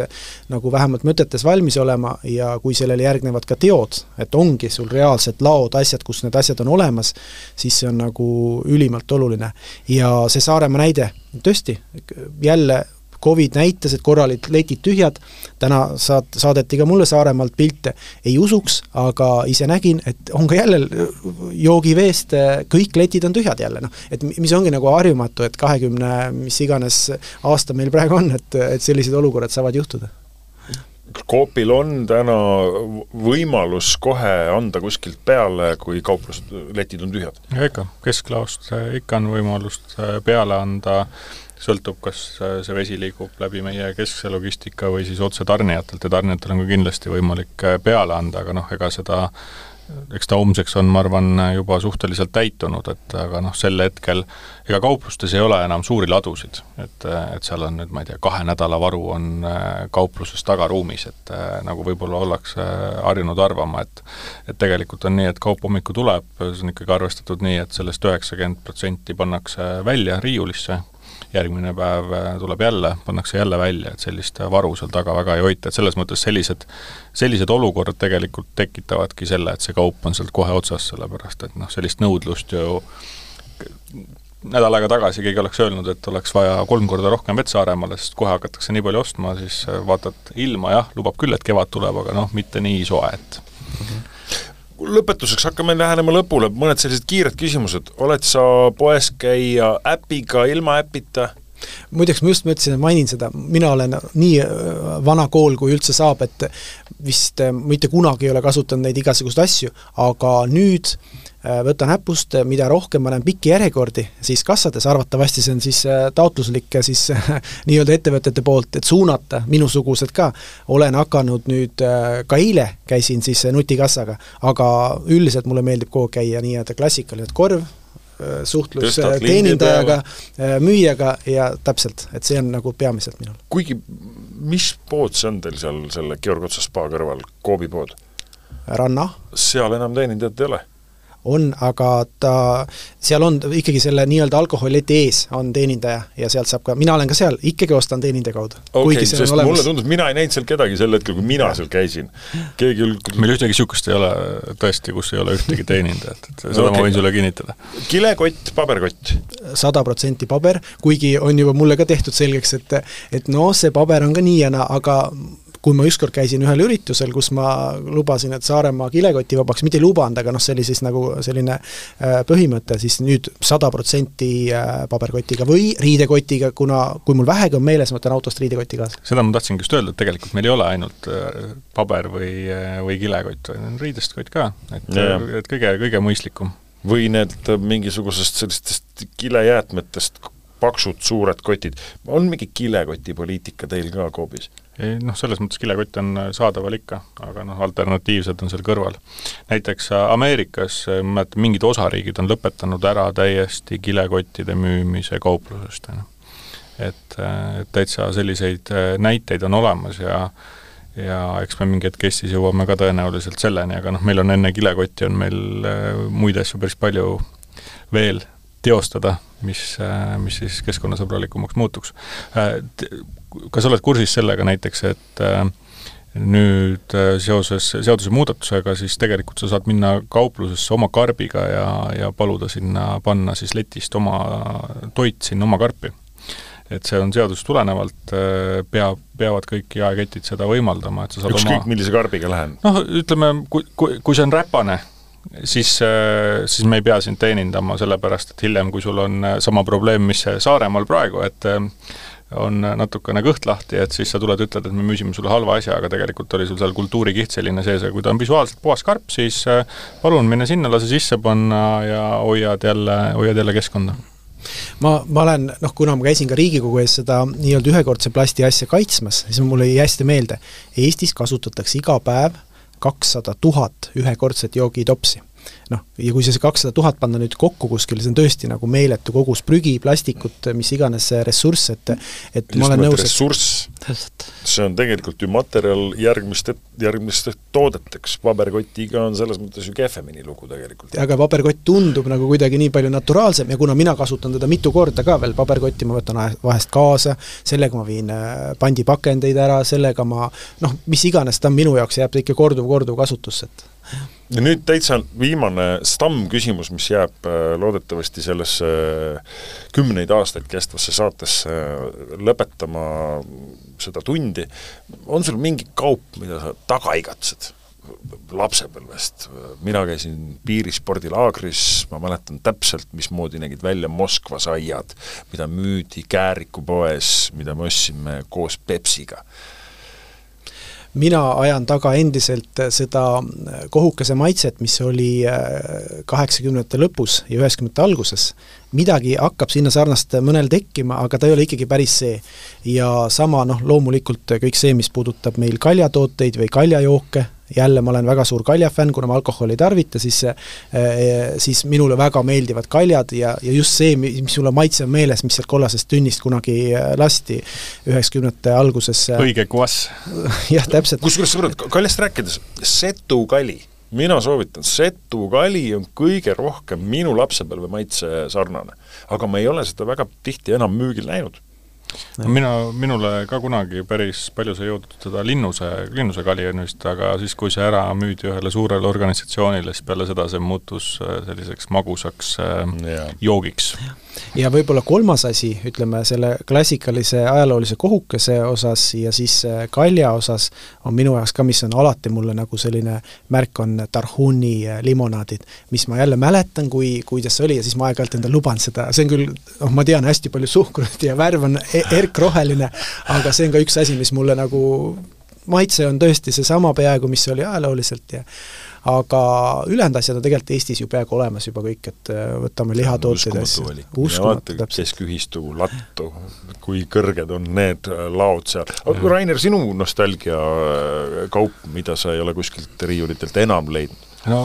nagu vähemalt mõtetes valmis olema ja kui sellele järgnevad ka teod, et ongi sul reaalsed laod, asjad, kus need asjad on olemas, siis see on nagu ülimalt oluline. ja see Saaremaa näide, tõesti, jälle Covid näitas, et korra olid letid tühjad, täna saad, saadeti ka mulle Saaremaalt pilte, ei usuks, aga ise nägin, et on ka jälle joogiveest, kõik letid on tühjad jälle, noh. et mis ongi nagu harjumatu, et kahekümne mis iganes aasta meil praegu on, et, et sellised olukorrad saavad juhtuda Coopil on täna võimalus kohe anda kuskilt peale, kui kauplused, letid on tühjad? ikka, kesklaost ikka on võimalust peale anda sõltub, kas äh, see vesi liigub läbi meie keskse logistika või siis otse tarnijatelt ja tarnijatel on ka kindlasti võimalik äh, peale anda, aga noh, ega seda eks ta homseks on, ma arvan, juba suhteliselt täitunud, et aga noh, sel hetkel ega kauplustes ei ole enam suuri ladusid, et, et seal on nüüd, ma ei tea, kahe nädala varu on äh, kaupluses tagaruumis, et nagu võib-olla ollakse harjunud arvama, et et tegelikult on nii, et kaup hommikul tuleb, see on ikkagi arvestatud nii, et sellest üheksakümmend protsenti pannakse välja riiulisse, järgmine päev äh, tuleb jälle, pannakse jälle välja, et sellist varu seal taga väga ei hoita, et selles mõttes sellised, sellised olukorrad tegelikult tekitavadki selle, et see kaup on sealt kohe otsas, sellepärast et noh, sellist nõudlust ju nädal aega tagasi keegi oleks öelnud, et oleks vaja kolm korda rohkem vett Saaremaale, sest kohe hakatakse nii palju ostma, siis äh, vaatad ilma, jah, lubab küll, et kevad tuleb, aga noh, mitte nii soe, et mm -hmm lõpetuseks hakkame lähenema lõpule, mõned sellised kiired küsimused, oled sa poes käia äpiga, ilma äpita? Muideks ma just mõtlesin, et mainin seda, mina olen nii äh, vana kool, kui üldse saab, et vist äh, mitte kunagi ei ole kasutanud neid igasuguseid asju, aga nüüd äh, võtan äpust, äh, mida rohkem ma näen pikki järjekordi siis kassades, arvatavasti see on siis taotluslik siis nii-öelda ettevõtete poolt, et suunata, minusugused ka, olen hakanud nüüd, ka eile käisin siis nutikassaga, aga üldiselt mulle meeldib kogu aeg käia nii-öelda klassikaline korv, suhtlus Tõstad teenindajaga, müüjaga ja täpselt, et see on nagu peamiselt minul. kuigi, mis pood see on teil seal selle Georg Otsa spa kõrval, Coopi pood? Ranna. seal enam teenindajat ei ole? On, aga ta, seal on ikkagi selle nii-öelda alkoholileti ees on teenindaja ja sealt saab ka, mina olen ka seal, ikkagi ostan teenindaja kaudu. okei sest mulle tundus, mina ei näinud seal kedagi sel hetkel, kui mina seal käisin. keegi küll meil ühtegi niisugust ei ole tõesti, kus ei ole ühtegi teenindajat, et seda okay. ma võin sulle kinnitada. kilekott, paberkott? sada protsenti paber, kuigi on juba mulle ka tehtud selgeks, et et noh, see paber on ka nii ja naa, aga kui ma ükskord käisin ühel üritusel, kus ma lubasin, et Saaremaa kilekoti vabaks, mitte ei lubanud, aga noh, see oli siis nagu selline äh, põhimõte, siis nüüd sada protsenti äh, paberkotiga või riidekotiga, kuna kui mul vähegi on meeles, ma võtan autost riidekoti kaasa. seda ma tahtsingi just öelda, et tegelikult meil ei ole ainult äh, paber või, või kilekott, vaid on riidest kott ka, et, et kõige, kõige mõistlikum. või need mingisugusest sellistest kilejäätmetest paksud suured kotid, on mingi kilekotipoliitika teil ka Coopis? Ei noh, selles mõttes kilekott on äh, saadaval ikka, aga noh, alternatiivsed on seal kõrval. näiteks äh, Ameerikas, äh, ma mäletan, mingid osariigid on lõpetanud ära täiesti kilekottide müümise kauplusest, on ju. et, et täitsa selliseid näiteid on olemas ja ja eks me mingi hetk Eestis jõuame ka tõenäoliselt selleni, aga noh, meil on enne kilekotti, on meil muid asju päris palju veel teostada, mis, mis siis keskkonnasõbralikumaks muutuks kas oled kursis sellega näiteks, et äh, nüüd äh, seoses seadusemuudatusega siis tegelikult sa saad minna kauplusesse oma karbiga ja, ja paluda sinna panna siis letist oma toit sinna oma karpi. et see on seadusest tulenevalt, peab, peavad kõik jaeketid seda võimaldama, et sa saad ükskõik oma millise karbiga lähen. noh, ütleme, kui, kui, kui see on räpane, siis, siis me ei pea sind teenindama, sellepärast et hiljem, kui sul on sama probleem, mis Saaremaal praegu, et on natukene kõht lahti, et siis sa tuled, ütled, et me müüsime sulle halva asja, aga tegelikult oli sul seal kultuurikiht selline sees ja kui ta on visuaalselt puhas karp, siis palun mine sinna, lase sisse panna ja hoiad jälle, hoiad jälle keskkonda. Ma, ma olen, noh, kuna ma käisin ka Riigikogu ees seda nii-öelda ühekordse plasti asja kaitsmas, siis mulle jäi hästi meelde, Eestis kasutatakse iga päev kakssada tuhat ühekordset joogitopsi noh, ja kui see kakssada tuhat panna nüüd kokku kuskil, see on tõesti nagu meeletu kogus prügi, plastikut, mis iganes ressurss, et et Just ma olen nõus, et ressurss, see on tegelikult ju materjal järgmiste, järgmiste toodeteks, paberkotiga on selles mõttes ju kehvemini lugu tegelikult. aga paberkott tundub nagu kuidagi nii palju naturaalsem ja kuna mina kasutan teda mitu korda ka veel, paberkotti ma võtan vahest kaasa, sellega ma viin äh, pandipakendeid ära, sellega ma noh, mis iganes ta on minu jaoks, jääb ta ikka korduv-korduv kasutusse, et ja nüüd täitsa viimane stammküsimus, mis jääb äh, loodetavasti sellesse äh, kümneid aastaid kestvasse saatesse äh, lõpetama seda tundi, on sul mingi kaup, mida sa taga igatsed? lapsepõlvest, mina käisin piirispordilaagris, ma mäletan täpselt, mismoodi nägid välja Moskvas aiad, mida müüdi Kääriku poes, mida me ostsime koos Pepsiga mina ajan taga endiselt seda kohukese maitset, mis oli kaheksakümnendate lõpus ja üheksakümnendate alguses. midagi hakkab sinna sarnast mõnel tekkima, aga ta ei ole ikkagi päris see. ja sama noh, loomulikult kõik see, mis puudutab meil kaljatooteid või kaljajooke, jälle ma olen väga suur kaljafänn, kuna ma alkoholi ei tarvita, siis siis minule väga meeldivad kaljad ja, ja just see, mis sulle maitse on meeles, mis sealt kollasest tünnist kunagi lasti üheksakümnendate alguses. õige kvass. jah, täpselt. kusjuures sõbrad, kaljast rääkides, Setu kali, mina soovitan, Setu kali on kõige rohkem minu lapsepõlve maitse sarnane. aga ma ei ole seda väga tihti enam müügil näinud mina, minule ka kunagi päris palju sai jõudnud seda linnuse, linnuse kaljonist, aga siis, kui see ära müüdi ühele suurele organisatsioonile, siis peale seda see muutus äh, selliseks magusaks. Äh, joogiks. ja võib-olla kolmas asi, ütleme selle klassikalise ajaloolise kohukese osas ja siis äh, kalja osas on minu jaoks ka, mis on alati mulle nagu selline märk, on Tarhuni limonaadid, mis ma jälle mäletan, kui, kuidas see oli ja siis ma aeg-ajalt endale luban seda, see on küll, noh, ma tean hästi palju suhkrut ja värv on e erkroheline, aga see on ka üks asi, mis mulle nagu maitse on tõesti seesama peaaegu, mis oli ajalooliselt ja aga ülejäänud asjad on tegelikult Eestis ju peaaegu olemas juba kõik, et äh, võtame lihatooted ja asju. uskumatu täpselt. keskühistu lattu, kui kõrged on need äh, laod seal. Rainer, sinu nostalgiakaup, äh, mida sa ei ole kuskilt riiulitelt enam leidnud? no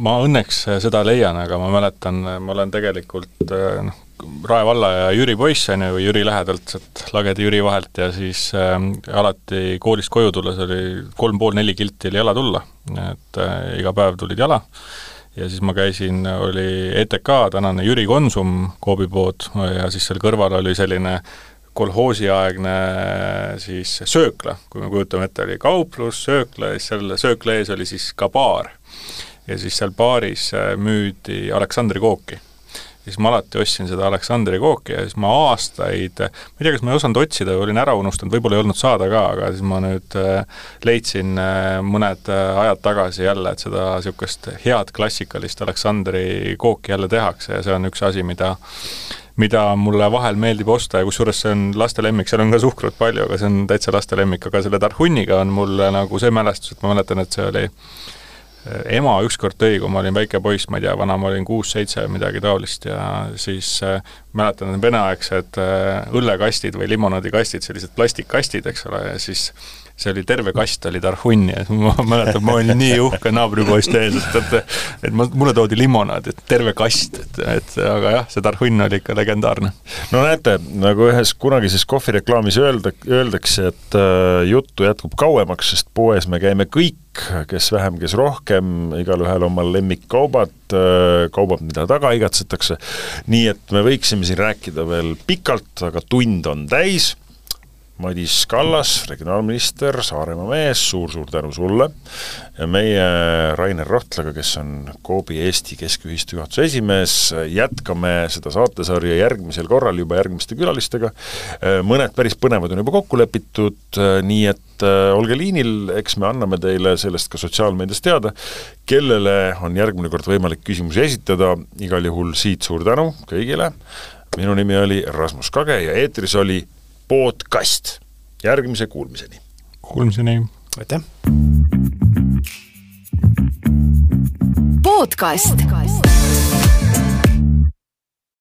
ma õnneks seda leian, aga ma mäletan, ma olen tegelikult noh, Rae valla ja Jüri poiss, on ju, või Jüri lähedalt sealt Lagedi Jüri vahelt ja siis äh, alati koolist koju tulles oli kolm pool neli kilti oli jala tulla, et äh, iga päev tulid jala. Ja siis ma käisin, oli ETK, tänane Jüri Konsum, Coopi pood, ja siis seal kõrval oli selline kolhoosiaegne siis söökla, kui me kujutame ette, oli kauplus, söökla ja siis seal söökla ees oli siis ka baar. ja siis seal baaris äh, müüdi Aleksandri kooki siis ma alati ostsin seda Aleksandri kooki ja siis ma aastaid, ma ei tea, kas ma ei osanud otsida või olin ära unustanud, võib-olla ei olnud saada ka, aga siis ma nüüd äh, leidsin äh, mõned äh, ajad tagasi jälle, et seda niisugust head klassikalist Aleksandri kooki jälle tehakse ja see on üks asi, mida mida mulle vahel meeldib osta ja kusjuures see on laste lemmik, seal on ka suhkrut palju, aga see on täitsa laste lemmik, aga selle Tarhuniga on mul nagu see mälestus, et ma mäletan, et see oli ema ükskord tõi, kui ma olin väike poiss, ma ei tea, vana ma olin kuus-seitse midagi taolist ja siis äh, mäletan, veneaegsed äh, õllekastid või limonaadikastid, sellised plastikkastid, eks ole, ja siis see oli terve kast oli Tarhuni ja ma mäletan, ma olin nii uhke naabripoiste ees, et, et et ma, mulle toodi limonaad, et terve kast, et, et aga jah, see Tarhun oli ikka legendaarne. no näete, nagu ühes kunagises kohvireklaamis öelda, öeldakse, et äh, juttu jätkub kauemaks, sest poes me käime kõik, kes vähem, kes rohkem, igalühel omal lemmikkaubad, äh, kaubad, mida taga igatsetakse, nii et me võiksime siin rääkida veel pikalt, aga tund on täis Madis Kallas, regionaalminister, Saaremaa mees suur,, suur-suur tänu sulle, meie Rainer Rohtlaga, kes on Coopi Eesti Keskühistu juhatuse esimees, jätkame seda saatesarja järgmisel korral juba järgmiste külalistega, mõned päris põnevad on juba kokku lepitud, nii et äh, olge liinil, eks me anname teile sellest ka sotsiaalmeedias teada, kellele on järgmine kord võimalik küsimusi esitada, igal juhul siit suur tänu kõigile, minu nimi oli Rasmus Kage ja eetris oli podcast. järgmise kuulmiseni. Kuulmiseni. aitäh. podcast